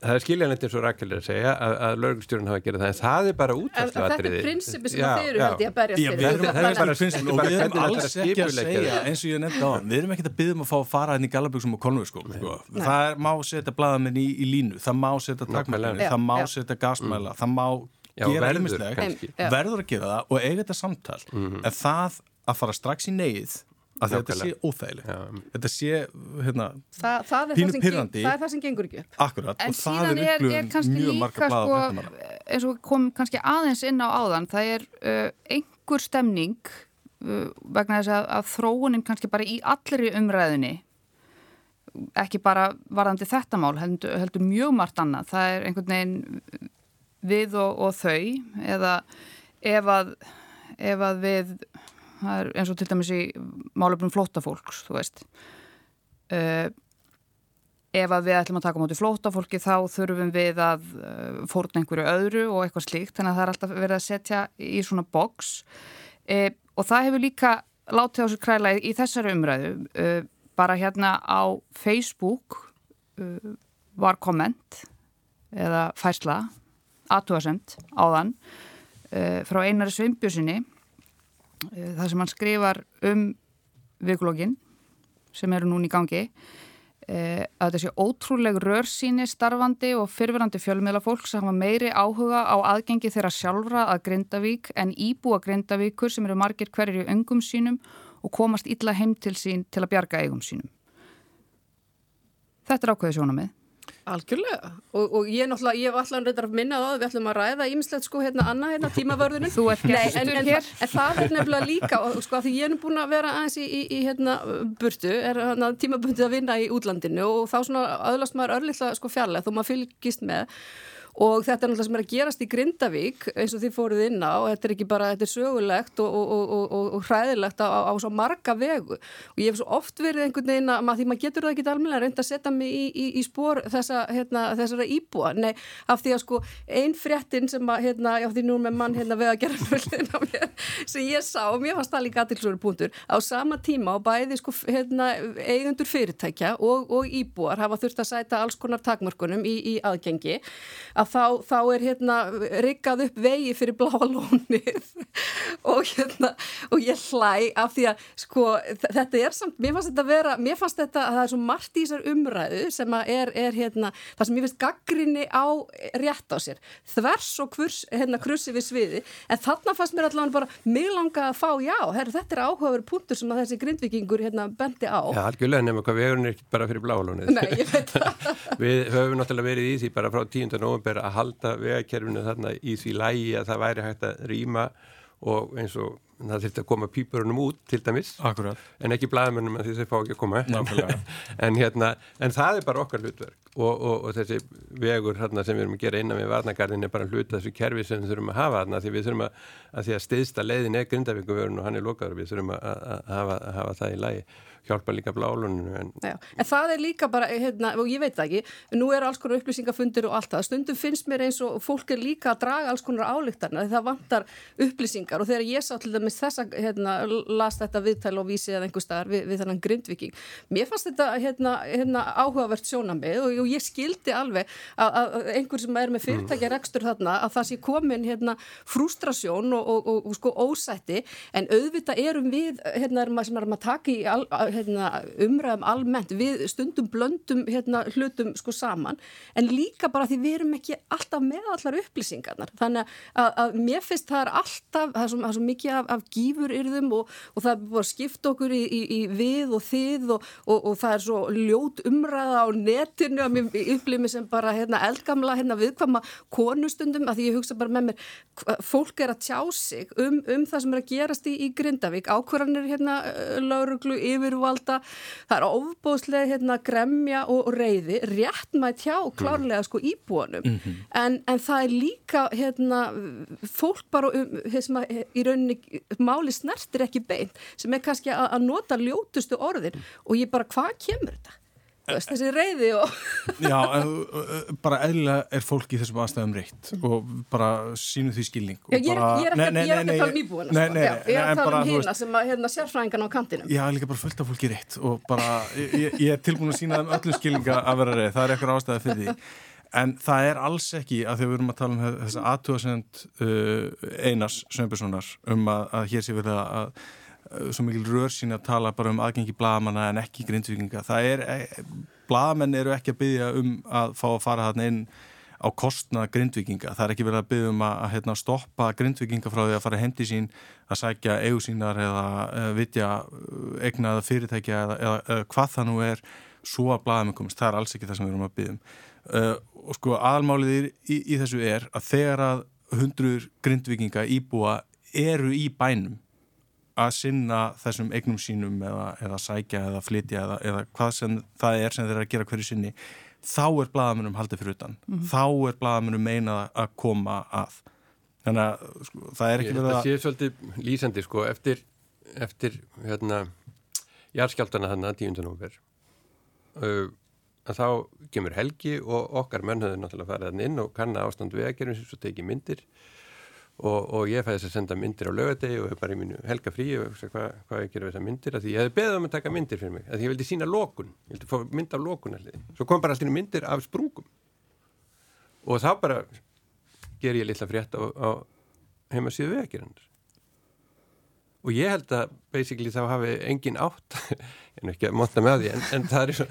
það er skiljanlegt eins og Rakel er að segja að, að lögustjórun hafa gerað það, en það er bara útvarslu aðriði. Þetta er prinsipi sem það eru held ég að berjast fyrir. Já, það er bara prinsipi og við erum alls ekki að segja eins og ég nefndi á hann, við erum ekki að byggja um að fá að fara henni í galaböksum og konvöskól, sko. það má setja bladamenn í, í línu, það má setja takmæli, það má setja gasmæla, það má gera einmisleg, verður að gera það og eiga þetta samtal, mhm. en það að fara strax í neyð að þetta sé óþægilegt. Þetta sé hérna, Þa, það, er pyrrandi, það er það sem gengur ekki upp. Akkurat, en síðan er, er kannski líka sko, eins og kom kannski aðeins inn á áðan það er uh, einhver stemning uh, vegna þess að, að þróunin kannski bara í allri umræðinni ekki bara varðandi þetta mál heldur, heldur mjög margt annað. Það er einhvern veginn við og, og þau eða ef að, ef að við það er eins og til dæmis í málefnum flótafólks, þú veist. Uh, ef að við ætlum að taka mútið flótafólki þá þurfum við að uh, fórna einhverju öðru og eitthvað slíkt. Þannig að það er alltaf verið að setja í svona boks uh, og það hefur líka látið á sér kræla í þessari umræðu. Bara hérna á Facebook var komment eða færsla aðtúasemt áðan frá einari Svimbjörnsinni Eh, það sem hann skrifar um vikulógin sem eru núni í gangi eh, að sé ótrúleg rörsýni starfandi og fyrfirandi fjölmiðla fólk sem hafa meiri áhuga á aðgengi þeirra sjálfra að Grindavík en íbúa Grindavíkur sem eru margir hverjir í öngum sínum og komast illa heim til sín til að bjarga eigum sínum. Þetta er ákveði sjónamið. Algjörlega. Og, og ég er ég hef alltaf reyndar að minna það við ætlum að ræða ímislegt sko hérna annað hérna tímavörðunum gestur hér. en, en það er nefnilega líka og sko því ég er búin að vera aðeins í, í, í hérna burtu er hérna, tímabundið að vinna í útlandinu og þá svona öðlast maður örlittlega sko fjarlæð þó maður fylgist með og þetta er náttúrulega sem er að gerast í Grindavík eins og þið fóruð inn á þetta er ekki bara, þetta er sögulegt og, og, og, og hræðilegt á, á, á svo marga vegu. Og ég hef svo oft verið einhvern veginn að því maður getur það ekki almenna reynd að setja mig í, í, í spór þessa, hérna, þessara íbúa, nei, af því að sko einn fréttin sem að, hérna, já því nú með mann hérna veða að gera fölgina mér, sem ég sá, og mér fannst það líka aðtilsvöru punktur, á sama tíma og bæði sko hérna eigendur fyrirtækja og íbúar hafa þurft að sæta alls konar takmörkunum í aðgengi að þá, þá er hérna riggað upp vegi fyrir bláalónið og hérna og ég hlæ af því að sko þetta er samt, mér fannst þetta vera mér fannst þetta að það er svo margt í þessar umræðu sem að er, er hérna það sem ég finnst gaggrinni á rétt á sér þvers og hvers, hérna krussi við sviði, en þarna fannst mér allavega bara, mig langa að fá já, herru þetta er áhugaveru punktur sem að þessi grindvikingur hérna bendi á. Já, algjörlega nefnum hvað vegurinn er ekki bara fyrir bláalónið. Nei, ég veit það. Við höfum náttúrulega verið í því bara frá 10. november að halda vegakerfinu þarna í því lægi að það væri hægt að rýma og eins og það þurfti að koma pýpurunum út til dæmis. Akkurat. en ekki blæðmennum að því þeir fá ekki að koma. En, hérna, en það er bara okkar hlutverk. Og, og, og þessi vegur hérna, sem við erum að gera innan við varnagarðin er bara hluta þessu kerfi sem við þurfum að hafa þarna því við þurfum að, að að stiðsta leiðin er grindavíkuvörun og hann er lokaður. Við þurfum að, að hafa, hafa það í lagi hjálpa líka bláluninu en... en það er líka bara, hérna, og ég veit það ekki nú eru alls konar upplýsingafundir og allt það. Stundum finnst mér eins og fólk er líka að draga alls konar álíktarna því það vantar upplýsingar. Og þegar ég sá til dæmis þess að hérna, las þetta viðtæl og vísi eða einhver staðar við, við þannan grindviking mér fannst þetta hérna, hérna áhugavert sjónamið og, og ég skildi alveg að, að einhver sem er með fyrirtækja rekstur þarna að það sé komin hérna, frustrasjón og, og, og sko ósætti. En auðvitað erum við hérna, sem erum að taka í al, hérna, umræðum almennt, við stundum blöndum hérna, hlutum sko saman en líka bara því við erum ekki alltaf með allar upplýsingarnar. Þannig að, að mér finnst það er alltaf það er svo, það er svo mikið af, af gífuryrðum og, og það er búin að skipta okkur í, í, í við og þið og, og það er svo ljót umræða á netinu að mér upplýði mig sem bara hérna, eldgamla hérna, viðkvama konustundum að því ég hugsa bara með mér fólk er að tjá sig um, um það sem er að gerast í, í Grindavík. Ákvarðanir hérna, lauruglu yfir yfirvalda, það er ofbóðslega hérna gremja og reyði rétt maður tjá klárlega sko íbúanum mm -hmm. en, en það er líka hérna fólk bara um, hérna, í rauninni máli snertir ekki beint sem er kannski að, að nota ljótustu orðin og ég bara hvað kemur þetta? Veist, þessi reyði og Já, bara eðlilega er fólk í þessum aðstæðum reitt og bara sínu því skilning Já, ég er, ég er ekki, nei, nei, nei, að tala um íbúinu sko. ég er að tala um hérna sem að hérna, sérfræðingan á kantinum Já, líka bara fullt af fólki reitt og bara, ég, ég er tilbúin að sína þeim öllum skilninga að vera reið, það er eitthvað ástæði fyrir því En það er alls ekki að þegar við erum að tala um þessa aðtúasend uh, Einars Sveinbjörnssonar um að, að hér sé verið að svo mikil rör sín að tala bara um aðgengi blagamanna en ekki grindvikinga. Er, eh, blagamenn eru ekki að byggja um að fá að fara þarna inn á kostnað grindvikinga. Það er ekki verið að byggja um að, hérna, stoppa grindvikinga frá því að fara hendi sín að sækja eigusínar eða, eða vitja egnaða fyrirtækja eða, eða, eða hvað það nú er svo að blagamenn komist. Það er alls ekki það sem við erum að byggja um. Uh, og sko aðalmálið í, í þessu er að þegar að hundruður grindvikinga íbúa eru í bænum að sinna þessum eignum sínum eða, eða sækja eða flytja eða, eða hvað sem það er sem þeir eru að gera hverju sinni þá er bladamennum haldið fyrir utan. Mm -hmm. þá er bladamennum meinað að koma að. Þannig að sko, það er ekki verið að Það sé svolítið lýsandi sko eftir, eftir hérna jarðskjáltana þannig að tíundanófer uh, að þá kemur helgi og okkar menn höfðu náttúrulega farið inn og kanna ástand vegagerðum sem svo tekið myndir og, og ég fæði þess að senda myndir á lögadegi og bara í mínu helga frí og hvað hva ég gera þessar myndir? Því ég hefði beðið um að taka myndir fyrir mig því ég vildi sína lókun, ég vildi fá mynd af lókun svo kom bara allir myndir af sprungum. Og þá bara ger ég litla frétt á, á heimasíðu vegagerðanir og ég held að basically þá hafi engin átt en ekki að monta með því en, en það er svo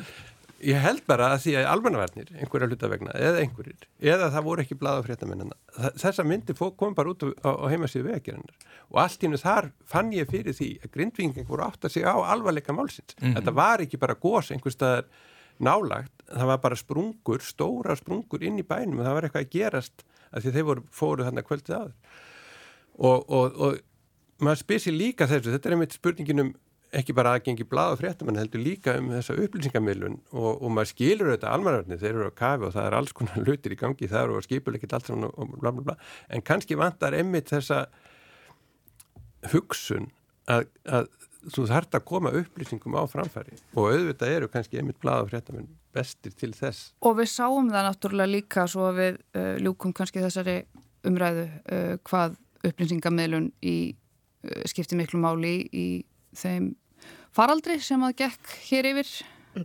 Ég held bara að því að almannavarnir, einhverja hlutavegna eða einhverjir, eða það voru ekki blada fréttamennina, þessa myndi kom bara út á, á heimasíðu vegagerðanar og allt í nú þar fann ég fyrir því að grindvinging voru átt að segja á alvarleika málsins. Mm -hmm. Þetta var ekki bara gós einhverstaðar nálagt, það var bara sprungur, stóra sprungur inn í bænum og það var eitthvað að gerast að því þeir voru, fóru þarna kvöldið aður. Og, og, og maður spysi líka þessu, þetta er einmitt spurningin um ekki bara aðgengi blad og fréttum en heldur líka um þessa upplýsingamilun og, og maður skilur þetta almanaröfni þeir eru á kafi og það er alls konar lutir í gangi þar og skipul ekkert allt saman og bla bla bla. En kannski vantar emmitt þessa hugsun að, að þú þart að koma upplýsingum á framfæri og auðvitað eru kannski emmitt blad og fréttum bestir til þess. Og við sáum það náttúrulega líka svo að við uh, ljúkum kannski þessari umræðu uh, hvað upplýsingamilun í uh, skipti miklu máli í þeim faraldri sem að gekk hér yfir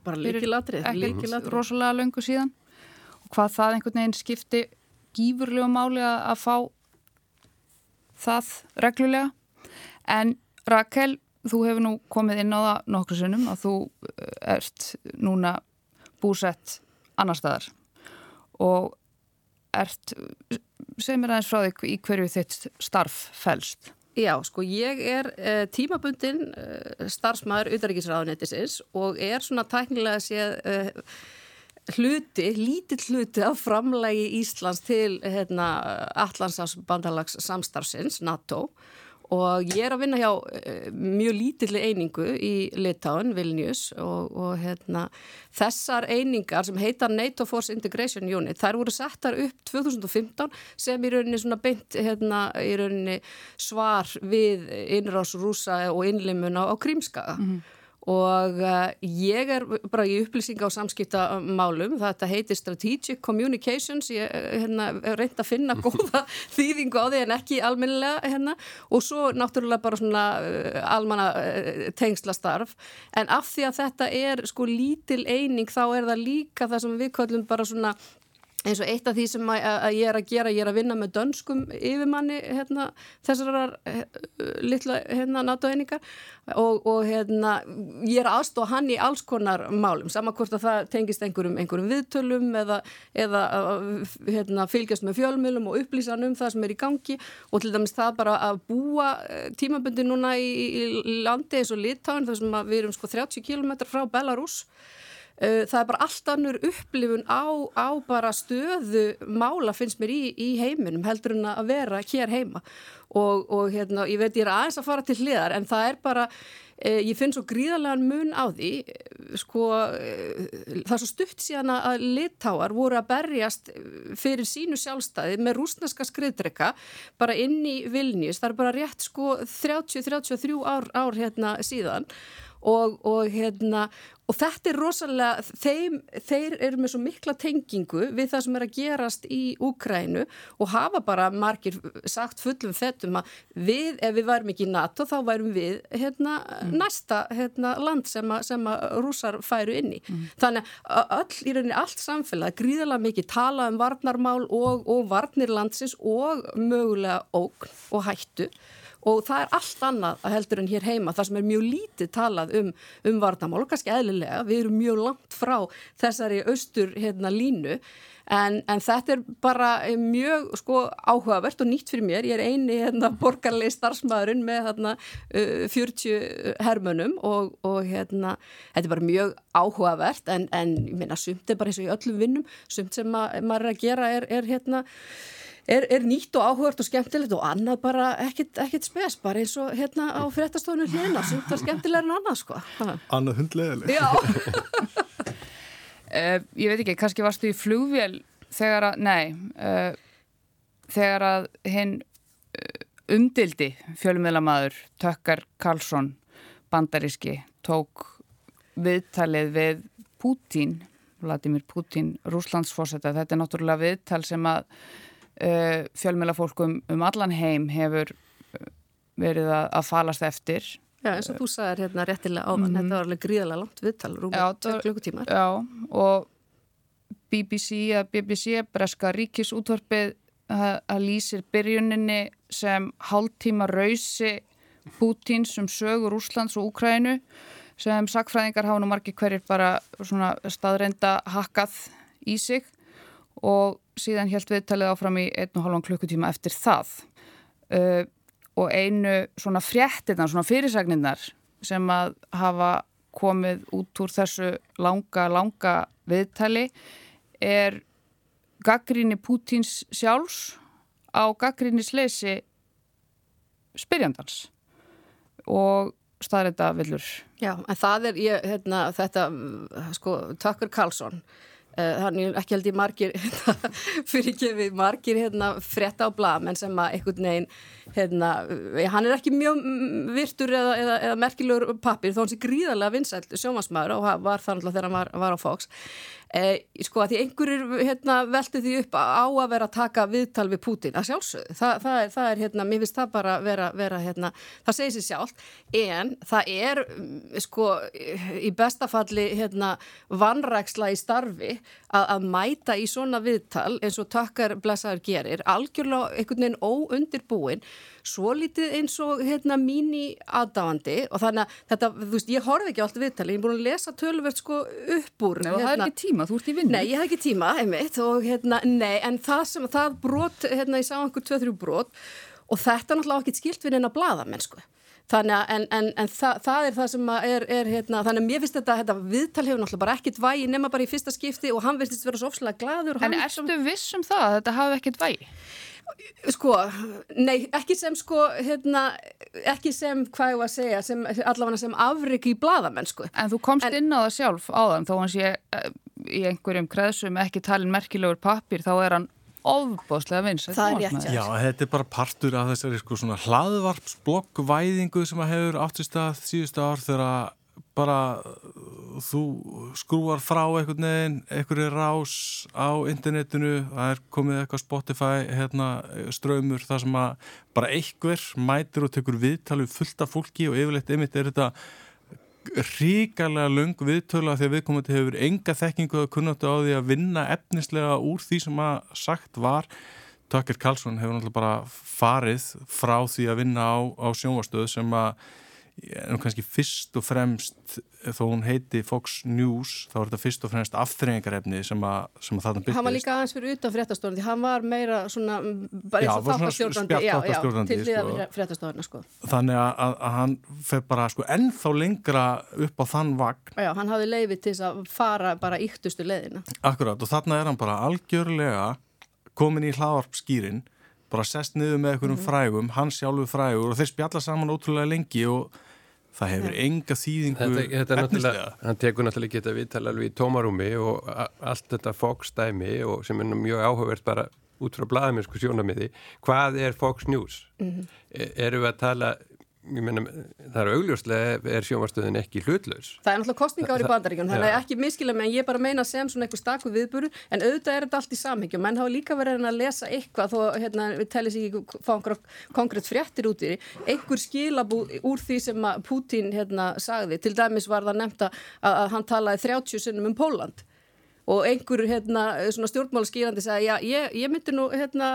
bara líkilatrið ekkert rosalega löngu síðan. Og hvað það einhvern veginn skipti gífurlegu máli að, að fá það reglulega. En Rakel, þú hefur nú komið inn á það nokkru sinnum að þú eh, ert núna búsett annar staðar. Og ert, segð mér aðeins frá þig í hverju þitt starf fælst. Já, sko ég er uh, tímabundin uh, starfsmæður utanriksraðunettisins og er svona tæknilega séð uh, hluti, lítill hluti af framlægi Íslands til hérna, Allandsafs bandalags samstarfsins, NATO. og ég er að vinna hjá uh, mjög lítilli einingu í Litáin, Vilnius og, og hérna, þessar einingar sem heita NATO Force Integration Unit þær voru settar upp 2015 sem í rauninni beint hérna, í rauninni svar við innrás rúsa og innlimun á, á Krímskaga. Mm -hmm og uh, ég er bara í upplýsinga og samskiptamálum, þetta heitir Strategic Communications, ég eh, hérna, reynd að finna góða þýðingu á því en ekki alminnilega hérna. Og svo náttúrulega bara svona uh, almanna tengslastarf. En af því að þetta er sko lítil eining þá er það líka það sem við kallum bara svona eins og eitt af því sem að, að ég er að gera, ég er að vinna með dönskum yfirmanni hérna, þessar uh, litla hérna, náttúreiningar og, og hérna, ég er aðstóð hann í alls konar málum, samankvort að það tengist einhverjum, einhverjum viðtölum eða, eða hérna, fylgjast með fjölmjölum og upplýsan um það sem er í gangi. Og til dæmis það bara að búa eh, tímabundi núna í, í landi eins og Litáin þar sem við erum sko 30 km frá Belarus Eh, það er bara allt annur upplifun á, á bara stöðu mála finnst mér í, í heiminum heldur en að vera hér heima. Og, og hérna, ég veit ég er aðeins að fara til hliðar en það er bara eh, ég finn svo gríðarlegan mun á því eh, sko eh, það er svo stutt síðan að litáar voru að berjast fyrir sínu sjálfstæði með rúsneska skriðdrykka bara inn í Vilnius, það er bara rétt sko 30-33 ár, ár hérna síðan. Og, og hérna og þetta er rosalega, þeim, þeir eru með svo mikla tengingu við það sem er að gerast í Úkrænu og hafa bara margir sagt fullum fettum að við, ef við værum ekki í NATO þá værum við hérna, mm. næsta hérna, land sem að, sem að rúsar færu inn í. Mm. Þannig að öll, í rauninni allt samfélag, gríðilega mikið tala um varnarmál og, og varnir landsins og mögulega ógn og hættu og það er allt annað að heldur en hér heima þar sem er mjög lítið talað um, um varnamál og kannski eðlilega, við erum mjög langt frá þessari austur hérna línu. En, en þetta er bara mjög sko áhugavert og nýtt fyrir mér, ég er eini hérna borgarlegi starfsmæðurinn með hérna uh, 40 hermönum og, og hérna þetta er bara mjög áhugavert. En, en minna sumt er bara eins og í öllum vinnum, sumt sem maður er að gera er, er hérna er, er nýtt og áhugart og skemmtilegt og annað bara ekkit, ekkit spes, bara eins og hérna á fréttastofunum hljóna, sem það er skemmtilega en annað sko. Annað hundlegileg. Já. uh, ég veit ekki, kannski varstu í flugvél þegar að, nei, uh, þegar að hinn uh, umdildi fjölumilamadur Tökkar Karlsson bandaríski tók viðtalið við Pútín Vladimir Putin, Rúslandsfósetta þetta er náttúrulega viðtal sem að uh, fjölmjölafólkum um allan heim hefur eh, verið að, að falast eftir Já, eins og þú sagðir hérna réttilega áðan, mm -hmm. þetta var alveg gríðalega langt viðtal, rúmur klukkutímar. Já, og BBC BBC, Breska Ríkisútvarpið að lýsir byrjuninni sem hálftíma rausi Pútins um sögur Úslands og Úkrænu sem sakfræðingar hafa nú margir hverjir bara staðreinda hakkað í sig og síðan helt viðtalið áfram í einn og halvan klukkutíma eftir það uh, og einu svona fréttinnar, svona fyrirsagninnar sem að hafa komið út úr þessu langa, langa viðtali er gaggríni Pútins sjálfs á gaggríni sleysi spyrjandans og staðrætta villur. Já, en það er, ég, hérna, þetta, sko, Tökkur Karlsson þannig uh, ekki held ég margir fyrir ekki við margir hérna, frétta á blam en sem að einhvern veginn hérna, eh, hann er ekki mjög virtur eða, eða, eða merkilegur pappir þó hann sé gríðarlega vinsælt sjómasmaður og var þannig þegar hann var, var á Fox Eh, sko að því einhverjir hérna, veltu því upp á að vera að taka viðtal við Putin, að sjálfsögðu. Þa, það, er, það er hérna, mér finnst það bara vera, vera hérna, það segir sér sjálf en það er mm, sko í bestafalli hérna vannræksla í starfi að, að mæta í svona viðtal eins og takkar blessaður gerir, algjörlega einhvern veginn óundirbúin svo litið eins og hérna mín aðdáandi og þannig að þetta, þú veist, ég horfi ekki alltaf viðtali, ég er búin að lesa tölverð sko upp úr. Nei, og hérna, það er ekki tíma, þú ert í vinnu. Nei, ég hef ekki tíma, einmitt, og hérna, nei, en það sem, það brot, hérna, ég sá einhver 2-3 brot og þetta er náttúrulega ekki skilt við neina bladamenn, sko. Þannig að, en, en, en það, það er það sem er, er hérna, þannig að mér finnst þetta, þetta viðtal hefur náttúrulega bara ekkit vægi nema bara í fyrsta skipti og hann verðist vera svo ofslega gladur. En erstu viss um það að þetta hafi ekkit vægi? Sko, nei, ekki sem sko, hérna, ekki sem, hvað ég var að segja, sem, allavega sem afrygg í bladamenn, sko. En þú komst en, inn á það sjálf áðan, þó hans ég eh, í einhverjum kreðsum ekki talin merkilegur pappir, þá er hann ofbóðslega vins. Það er rétt, já. Já, þetta er bara partur af þessari sko svona hlaðvarpsblokkvæðingu sem að hefur áttist að síðustu ár þegar bara þú skrúar frá einhvern veginn, einhverju rás á internetinu, það er komið eitthvað Spotify hérna, ströymur þar sem að bara einhver mætir og tekur viðtalið fullt af fólki og yfirleitt einmitt er þetta ríkarlega lung viðtöla að viðkomandi hefur enga þekkingu að kunnáttu á því að vinna efnislega úr því sem að sagt var. Tökker Karlsson hefur náttúrulega bara farið frá því að vinna á, á sjónvastöðu sem að en kannski fyrst og fremst þó hún heiti Fox News þá er þetta fyrst og fremst aftreyingarefni sem að, sem að þarna byrjast. Hann var líka aðeins fyrir utan fréttastofn því hann var meira svona bara eins og þáttastjórnandi til því að sko. fréttastofna sko. Þannig að, að, að hann fer bara sko ennþá lengra upp á þann vagn. Já, hann hafði leifið til að fara bara yktustu leðina. Akkurat og þarna er hann bara algjörlega komin í hlaðarpskýrin bara sest niður með einhverjum mm. frægum, hann sjálfur frægur og þeir spjalla saman ótrúlega lengi og það hefur enga þýðingu þetta, þetta hann tekur náttúrulega ekki þetta viðtala alveg í tómarúmi og allt þetta Fox dæmi og sem er mjög áhugavert bara út frá bladamennsku sjónamiði hvað er Fox News? Mm -hmm. e Erum við að tala Meina, það er augljóslega er sjómarstöðin ekki hlutlaus. Það er náttúrulega kostninga ári í bandaríkjum, þannig að ekki miskila en ég bara meina sem svona eitthvað stakku viðbúru en auðvitað er þetta allt í samhengjum, menn hafa líka verið að lesa eitthvað þó hérna, við tellis ekki fá konkrétt fréttir út í því, einhver skilabú úr því sem Putin hérna, sagði, til dæmis var það nefnt að, að hann talaði 30 sinnum um Póland og einhver hérna, stjórnmálaskýrandi sagði já, ég, ég myndi nú hérna,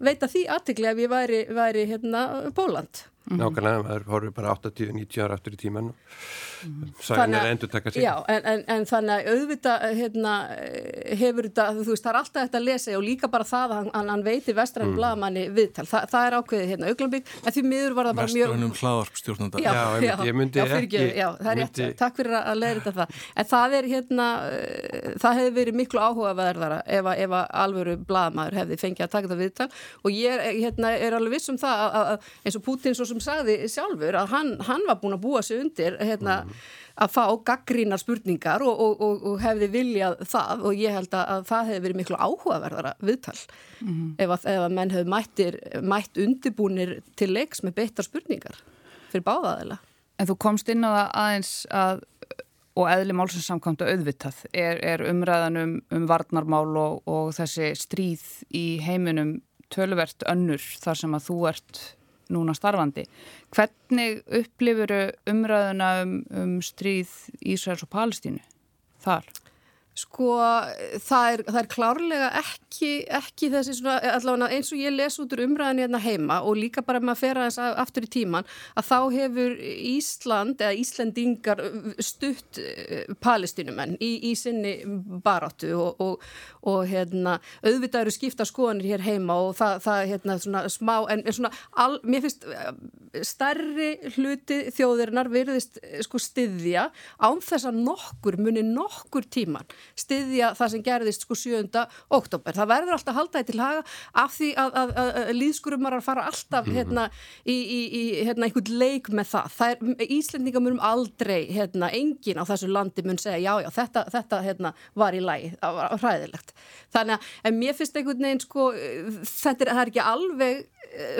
veita því aðtikli ef ég væri, væri hérna, Póland -hmm. Nákvæmlega, það horfið bara 80-90 ára aftur í tíman og sæðin er endur taka sig. Já, en, en, en þannig að auðvitað hérna, hefur þetta, þú veist, það er alltaf þetta að lesa og líka bara það að hann, hann veitir vestræðin mm. blagamanni viðtal. Þa, það er ákveðið hérna auglambík, en því miður var það bara mjög... Vestræðinum hlaðarpstjórnanda. Já, já, ég myndi já, ekki... Já, það er myndi... rétt, takk fyrir að leira þetta það. En það er hérna, það hefði verið miklu áhugaverðara ef, ef að alvöru blagamæður hefði fengið að taka þetta viðtal og ég hérna, er alveg viss um það að, að, eins og Putin svo sem sagði sjálfur að hann, hann var búin að búa sig undir hérna, mm. að fá gaggrínar spurningar og, og, og, og hefði viljað það og ég held að það hefði verið miklu áhugaverðara viðtal mm. ef, að, ef að menn hefði mættir, mætt undibúnir til leiks með beittar spurningar fyrir báðaðila. En þú komst inn á það aðeins að og eðli málsinsamkvæmt að auðvitað er, er umræðan um, um varnarmál og, og þessi stríð í heiminum tölvert önnur þar sem að þú ert núna starfandi. Hvernig upplifuru umræðuna um, um stríð Ísraels og Palestínu þar? Sko það er, það er klárlega ekki, ekki þessi svona, allavega eins og ég les út úr umræðinu hérna heima og líka bara með að fera þess aftur í tíman að þá hefur Ísland eða Íslandingar stutt eh, palestinumenn í, í sinni baráttu og, og, og hérna auðvitað eru skipta skoðanir hér heima og það, það hérna svona smá en, en svona, al, mér finnst eh, starri hluti þjóðirinnar verðist eh, sko styðja án þess að nokkur muni nokkur tíman styðja það sem gerðist sko 7. oktober. Það verður alltaf haldaði til haga af því að, að, að, að líðskurumarar fara alltaf mhm. hérna í, í, í hérna, einhvern leik með það. það er, Íslendinga munum aldrei, hérna, engin á þessu landi mun segja já, já, þetta, þetta hérna, var í lagi, það var hræðilegt. Þannig að mér finnst einhvern veginn sko, þetta er, er ekki alveg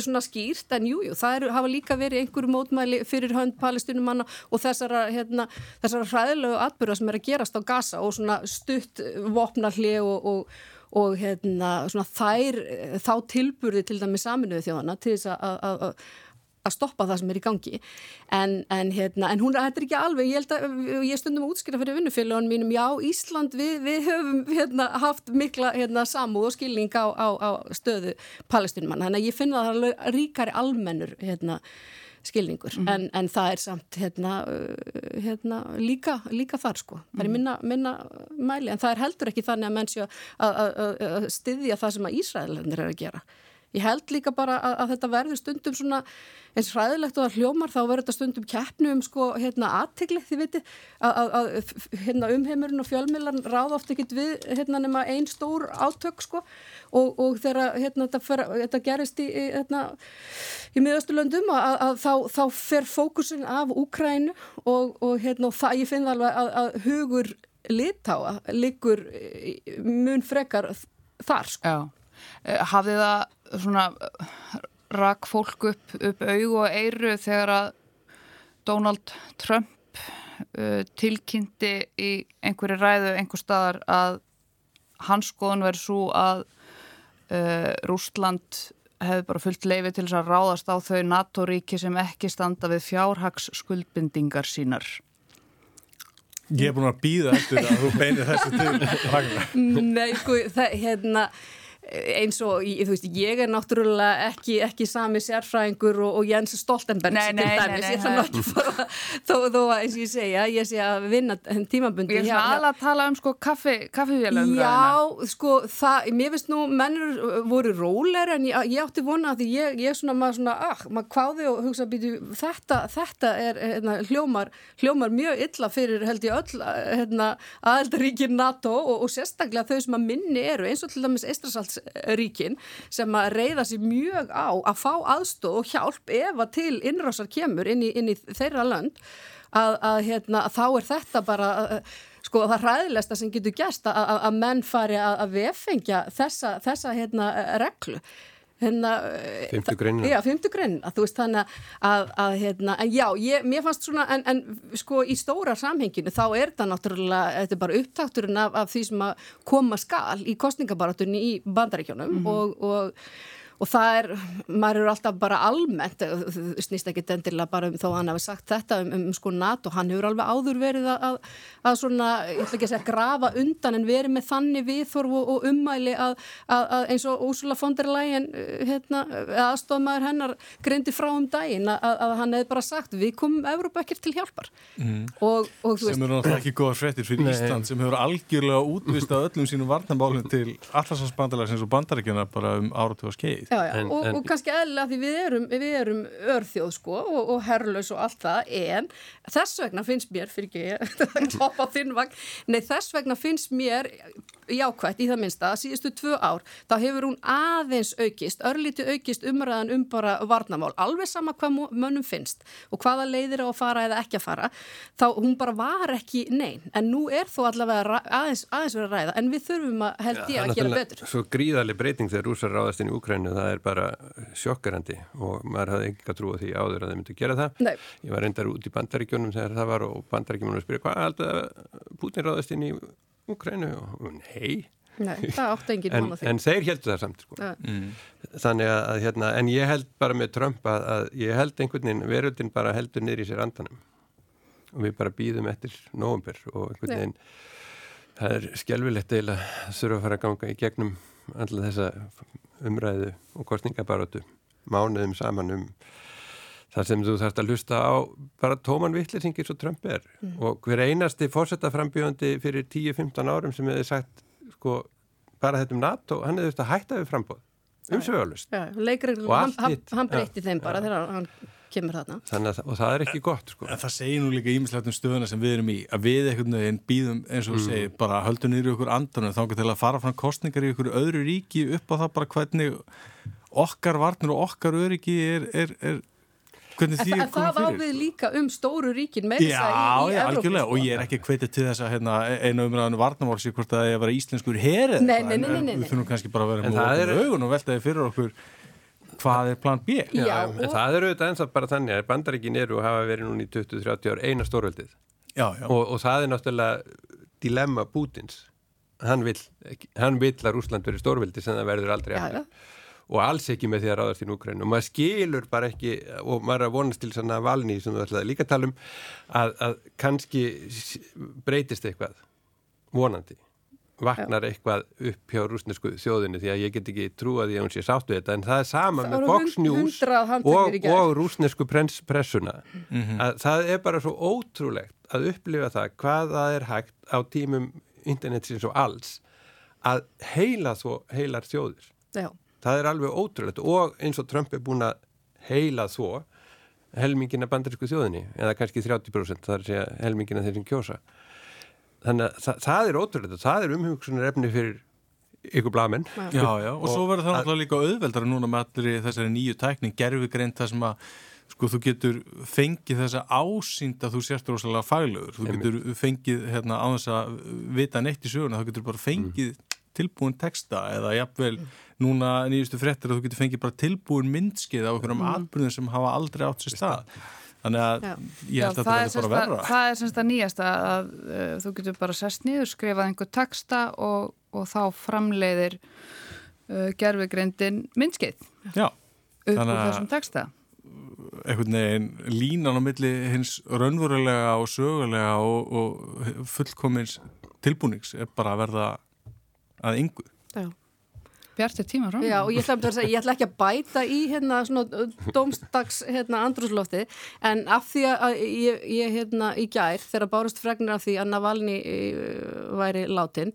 svona skýrt en jújú, jú, það eru, hafa líka verið einhverju mótmæli fyrir hönd palestinumanna og þessara, hérna, þessara hræðilegu atbyrða sem er að gerast á Gaza og svona stutt vopnalli og, og, og hérna, svona þær þá tilburði til dæmi saminuðu þjóðana til þess að að stoppa það sem er í gangi. En, en, hérna, en hún er ekki alveg ég, að, ég stundum að útskýra fyrir vinnufélagunum mínum já, Ísland, við, við höfum hérna, haft mikla hérna, samúð og skilning á, á, á stöðu palestinumann, þannig að ég finna að það er ríkari almennur hérna, skilningur, mm -hmm. en, en það er samt hérna, uh, hérna líka, líka þar sko, það er mhm. minna, minna mæli, en það er heldur ekki þannig að mennsja að styðja það sem að Ísraelendir er að gera Ég held líka bara að, að þetta verður stundum svona eins hræðilegt og að hljómar þá verður þetta stundum keppnu um sko hérna aðtiklið því viti að, að hérna umheimurinn og fjölmiðlan ráð ofta ekkit við hérna nema einn stór átök sko og, og þegar hérna þetta, fer, þetta gerist í hérna í miðasturlöndum að þá, þá fer fókusin af Úkrænu og, og hérna og það ég finn alveg að hugur litáa liggur mun frekar þar sko. Já. Eh, hafði það svona rak fólk upp, upp aug og eiru þegar að Donald Trump uh, tilkynnti í einhverju ræðu einhver staðar að hans skoðun verið svo að uh, Rústland hefði bara fullt leifi til þess að ráðast á þau NATO-ríki sem ekki standa við fjárhags skuldbindingar sínar. Ég hef búin að býða eftir að þú beinir þessu til Ragnar. Nei, sko, það, hérna eins og, þú veist, ég er náttúrulega ekki, ekki sami sérfræðingur og, og Jens Stoltenberg nei, nei, til dæmis, ég þannig ekki fara þó, þó að eins og ég segja, ég sé að vinna tímabundi. Ég er alveg að tala um sko kaffi, kaffivélum Já, sko, það, mér finnst nú mennur voru róler en ég, ég átti vona að ég, ég svona, maður svona, ah, maður kváði og hugsa býtu, þetta, þetta er hérna, hljómar, hljómar mjög illa fyrir held ég öll, hérna, aðeldaríkir NATO og, og sérstaklega þau sem að minni eru eins og til dæmis Eistrasalt ríkin sem að reyða sér mjög á að fá aðstóð og hjálp ef að til innrásar kemur inn í, inn í þeirra lönd að, að, hérna, þá er þetta bara sko það ræðilegsta sem getur gæst að, að menn fari að vefengja þessa, þessa hérna, reglu hérna, Fymtu greinin Já, fymtu greinin, að þú veist þannig að, að hérna, en já, ég, mér fannst svona en, en sko í stóra samhenginu þá er það náttúrulega, þetta er bara upptakturinn af, af því sem að koma skal í kostningabaratunni í bandaríkjónum mm -hmm. og, og og það er, maður eru alltaf bara almennt, snýst ekki endilega bara um þó hann hafi sagt þetta um, um sko NATO, hann hefur alveg áður verið að, að, að svona, ég ætla ekki að segja grafa undan en verið með þannig viðþorf og, og ummæli að, að eins og Úsula von der Leyen hérna, aðstofmaður hennar greindi frá um daginn að hann hefði bara sagt við komum Európa ekkert til hjálpar mm. og, og, sem eru náttúrulega ekki góða frettir fyrir Nei. Ísland sem hefur algjörlega útvistað öllum sínum varnamálum til allarsvarsbandalæsins og bandarækjana bara um áratu og skeið Já, já, en, og, en, og kannski eðla því við erum, við erum örþjóð sko og, og herrlaus og allt það en þess vegna finnst mér, fyrir ekki nei þess vegna finnst mér jákvægt í það minnsta að síðustu tvö ár þá hefur hún aðeins aukist, örlíti aukist umræðan um bara varnamál, alveg sama hvað mönnum finnst og hvaða leiðir á að fara eða ekki að fara, þá hún bara var ekki nein, en nú er þó allavega aðeins, aðeins verið að ræða, en við þurfum að held ég að gera betur. Svo gríðarlega breyting þegar rúsar ráðast inn í Úkrænu það er bara sjokkarandi og maður hafði ekki að trúa því áður að þeir myndu að gera það. Nei. Ég var reyndar út í bandaríkjónum þegar það var og bandaríkjónum spyrja hvað alltaf Putin ráðast inn í Ukrænu og nei. Nei, það átti enginn en, en þeir heldur það samt sko. mm. þannig að hérna, en ég held bara með Trump að, að ég held einhvern veginn veröldin bara heldur niður í sér andanum og við bara býðum eftir nógumbur og einhvern veginn það er skjálfilegt eila að þurfa að fara að ganga í gegnum alltaf þessa umræðu og kostningabarótu mánuðum saman um þar sem þú þarfst að hlusta á bara tóman vittlisingir svo Trump er. Mm. og hver einasti fórsetaframbjöndi fyrir 10-15 árum sem hefði sagt sko bara þetta um NATO, hann hefði þurft að hætta við frambóð umsögjalust og allt hitt. hann, hann breytti þeim bara þegar hann kemur þarna. Að, og það er ekki gott sko. en það segir nú líka ímislegt um stöðuna sem við erum í að við einhvern veginn býðum eins og mm. segir bara höldum niður í okkur andanum þá getur til að fara fram kostningar í okkur öðru ríki upp á það bara hvernig okkar varnir og okkar öryggi er, er, er hvernig því er komið fyrir það ávið líka um stóru ríkin með þess að í, í Evrópa og ég er ekki hvetið til þess að hérna, einu umræðinu varnamálsi hvort að það er að vera íslenskur herið við þurfum kannski bara að vera með augun og veltaði fyrir okkur hvað er plan B? Já, Já og... það eru auðvitað eins og bara þannig að bandaríkin eru og hafa verið núni í 20-30 ár eina stórveldið. Og, og það er náttúrulega dilemma Pútins. Hann vil, hann vil að Rúsland veri stórveldi sem það verður aldrei aftur og alls ekki með því að ráðast í núkræn og maður skilur bara ekki og maður er að vonast til svona valni sem við ætlaði líka að tala um að, að kannski breytist eitthvað vonandi. Vaknar eitthvað upp hjá rúsnesku þjóðinu því að ég get ekki því að hún sé sáttu þetta. En það er sama það með Fox News og, og rúsnesku pressuna. Mm -hmm. að það er bara svo ótrúlegt að upplifa það hvað það er hægt á tímum internetsins og alls að heila þó heilar þjóðir. Já. Það er alveg ótrúlegt og eins og Trump er búin að heila þó helmingina bandarísku þjóðinni eða kannski 30% það er að segja helmingina þeir sem kjósa. Þannig að það, það er ótrúlega það er umhugsunar efni fyrir ykkur blamenn Já, já, og, og svo verður það náttúrulega líka auðveldara núna með allir þessari nýju tækning gerfugreint það sem að sko þú getur fengið þessa ásýnd að þú sérst rosalega faglegur. Þú getur fengið hérna á þess að vita neitt í söguna, þú getur bara fengið mm. tilbúin texta eða jafnvel núna nýjustu frettir að þú getur fengið bara tilbúin myndskið á einhverjum mm. atbyrðum sem hafa aldrei átt sér stað Þannig að Já. ég held að þetta verður bara verra. Það er semst að nýjasta að uh, þú getur bara sest nýður, skrifað einhver texta og, og þá framleiðir uh, gerfugreindin myndskeið upp úr þessum texta. Einhvern veginn línan á milli hins raunverulega og sögulega og, og fullkomins tilbúnings er bara að verða að yngu. Já bjartir tíma frá. Já og ég ætla, segja, ég ætla ekki að bæta í hérna svona domstags hérna andrúslofti en af því að ég, ég hérna í gær þegar bárust fregnir af því að Navalni væri látin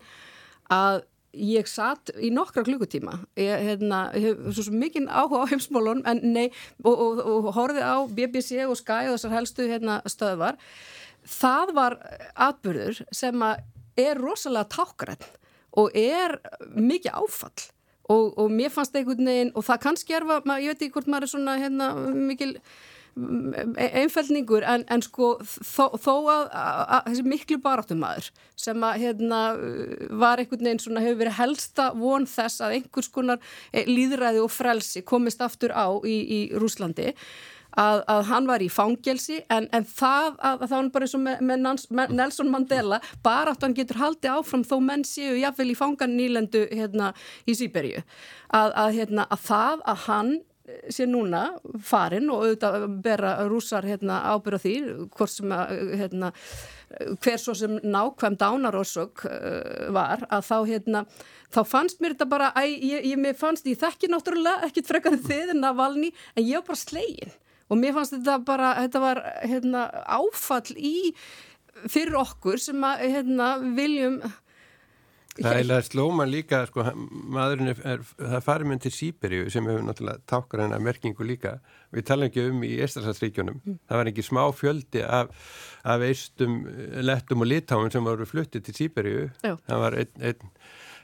að ég satt í nokkra klukkutíma ég hérna, hef svo mikið áhuga á heimsmálun en nei og, og, og horfið á BBC og Sky og þessar helstu hérna stöðvar það var atbyrður sem að er rosalega tákgræn og er mikið áfall og, og mér fannst einhvern veginn og það kannski er, ég veit ekki hvort maður er svona hérna, mikil e, einfældningur en, en sko þó, þó að, að, að þessi miklu baráttumæður sem að hérna var einhvern veginn svona hefur verið helsta von þess að einhvers konar e, líðræði og frelsi komist aftur á í, í Rúslandi að, að hann var í fangelsi en, en það að, að það var bara eins og með, með, Nelson Mandela bara að hann getur haldið áfram þó menn séu jáfnvel í fangan nýlendu hérna í Sýberju að, að hérna, það að hann sé núna farin og auðvitað bera rúsar hérna, ábyrða því að hérna, hver svo sem nákvæm dánarósök uh, var að þá hérna þá fannst mér þetta bara, æ, ég, ég fannst ég þekki náttúrulega ekkit frekar þið en að valni en ég var bara slegin og mér fannst þetta bara, þetta var hérna, áfall í fyrir okkur sem að hérna, viljum Það er slóma líka, sko, maðurinn er, er það farið með til Sýberíu sem hefur náttúrulega tákar hennar merkingu líka. Við tala ekki um í Estrasarsríkjónum mm. það var ekki smá fjöldi af, af eistum, lettum og litáum sem voru fluttið til Sýberíu það var einn ein,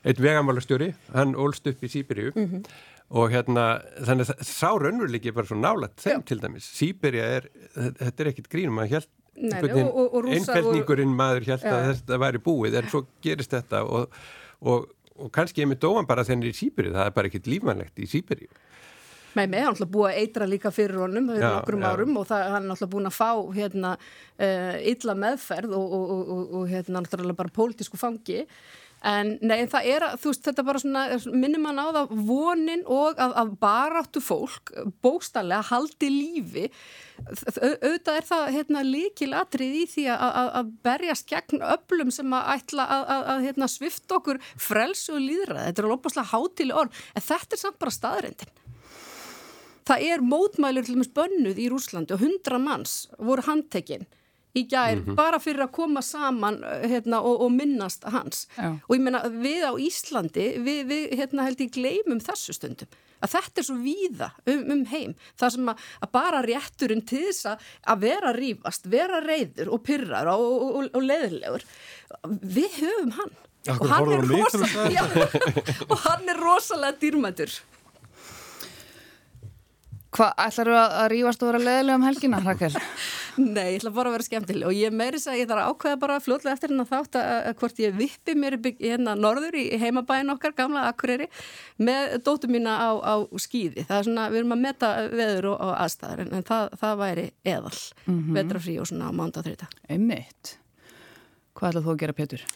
ein vegamálastjóri. Hann ólst upp í Sýberíu mm -hmm og hérna þannig að sá raunveruleiki bara svo nálat þeim Já. til dæmis. Sýberja er, þetta er ekkit grínum að hjælt einfældningurinn maður hjælt að þetta væri búið en svo gerist þetta og, og, og kannski ég með dóan bara þennir í Sýberju það er bara ekkit lífmannlegt í Sýberju Með með, hann er alltaf búið að eitra líka fyrir honum fyrir okkurum árum og það, hann er alltaf búin að fá hérna uh, illa meðferð og, og, og, og hérna alltaf bara pólitísku fangi En nei, það er að, þú veist, þetta bara svona, minnum mann á það vonin og að, að baráttu fólk bóstallega haldi lífi, auðvitað er það hérna, líkilatrið í því að, að berjast gegn öllum sem að ætla að hérna, svifta okkur frelsu og líðra. Þetta er alveg opaslega hátileg orð, en þetta er samt bara staðrendin. Það er mótmælur til og með spönnuð í Rúslandi og hundra manns voru handtekinn í gær mm -hmm. bara fyrir að koma saman eh, hérna, og, og minnast hans. Já. og ég menna við á Íslandi við, við hérna, held ég gleymum þessu stundum. Að þetta er svo víða um, um heim. Það sem að, að bara rétturinn til þess að, að vera rífast, vera reyður og pyrrar og, og, og leðilegur við höfum hann. Og hann, rosa, og hann er rosalega dýrmættur Hvað, ætlar þú að, rífast og vera leðilega um helgina, Rakel? Nei, ég ætla bara að vera skemmtileg og ég meiri að ég þarf að ákveða bara fljóðlega eftir hennar þátt að hvort ég vippi mér hérna norður í heimabæin okkar, gamla Akureyri, með dóttu mína á, á skýði. Það er svona, við erum að meta veður og, og aðstæðar en, en það, það væri eðal, mm -hmm. vetrafrí og svona á mánda þrjóta. Einmitt. Hvað ætlað þú að gera, Petur?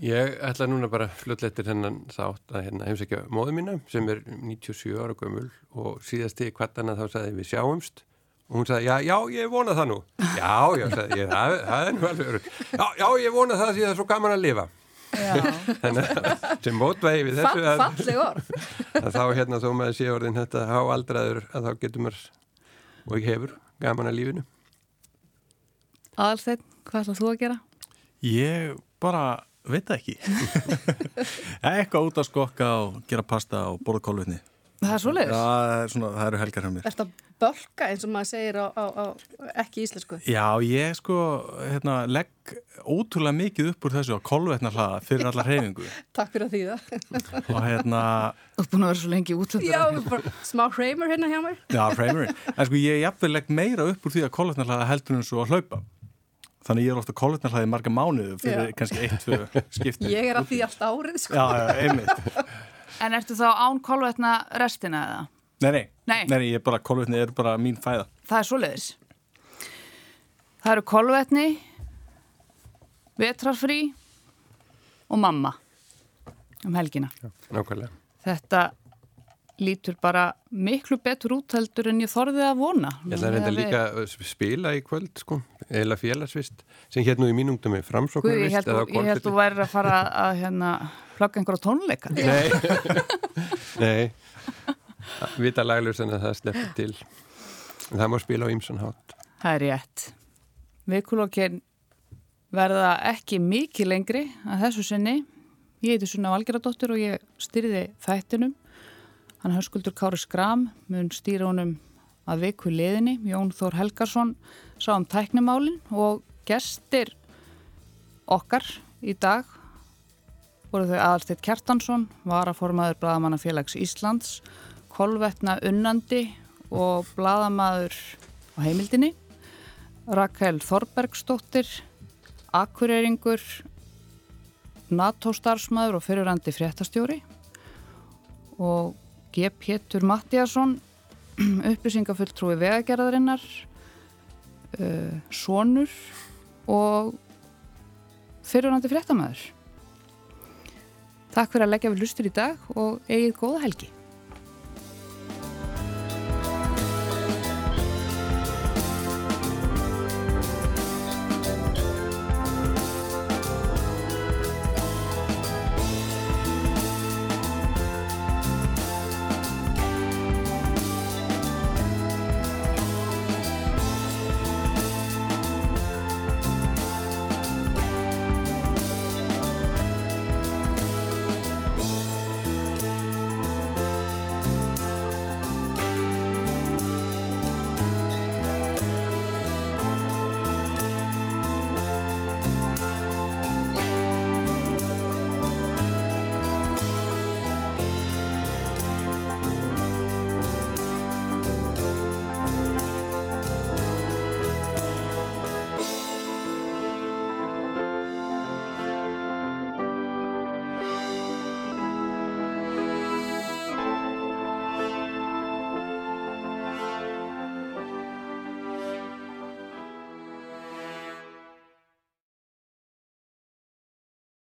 Ég ætla núna bara fljóðleitir hennan þátt að hérna, heimsækja móðu mína sem er 97 ára gömul og síðast í kvartana þá sagði við sjáumst. Og hún sagði já, já, ég vona það nú. Já, já, sagði ég, það, það er nú alveg já, já, ég vona það því það er svo gaman að lifa. Þannig að sem mótvegi við þessu að, að þá hérna þó maður sé orðin þetta há aldraður að þá getur maður og ekki hefur gaman að lífinu. Aðalsteinn, hvað ætlað þú að gera? Ég bara veit það ekki. Eitthvað út að skokka og gera pasta og borða kólvetni það er svo leiðis það, það eru helgar hjá mér. Er þetta bölka eins og maður segir á, á, á ekki íslensku? Já, ég sko hérna, legg ótrúlega mikið upp úr þessu á kólvetna hlaða fyrir alla hreyfingu. Takk fyrir að því það og hérna Þú er búin að vera svo lengi út Já, bara, smá hreymur hérna hjá mér. Já, hreymur En sko ég jafnveg legg meira upp úr því að kólvetna hlaða heldur en svo að hlaupa Þannig ég er ofta kólvetnarhlaði marga mánuðu fyrir já. kannski eitt, tvö skipti. Ég er að því allt árið, sko. Já, já, einmitt. En ertu þá án kólvetna restina eða? Nei, nei, nei, nei, ég er bara, kólvetni er bara mín fæða. Það er svo leiðis. Það eru kólvetni, vetrarfrí og mamma um helgina. Já, nákvæmlega. Þetta lítur bara miklu betur út heldur en ég þorðið að vona. Ég ætla að reynda líka að spila í kvöld sko, eða félagsvist sem hérna í mínungdum er framsóknarvist. Ég held þú væri að fara að hérna, plaka einhverja tónleika. Nei, nei, vita laglust en að það sleppur til. En það má spila á ymsan hát. Það er rétt. Vikulokkin verða ekki mikið lengri að þessu sinni. Ég heiti Sunna Valgeradóttir og ég styrði þættinum Hann hörskuldur Kári Skram mun stýra honum að viku liðinni. Jón Þór Helgarsson sá um tæknimálinn og gestir okkar í dag voru þau Aðalsteit Kjartansson, varaformaður Bladamannafélags Íslands, Kolvetna Unnandi og Bladamaður á heimildinni, Rakel Þorbergsdóttir, Akureyringur, NATO starfsmæður og fyrirandi fréttastjóri og G. Pétur Mattíasson upplýsingafulltrúi vegagerðarinnar uh, Sónur og fyrirhandi fréttamaður Takk fyrir að leggja við lustur í dag og eigið góða helgi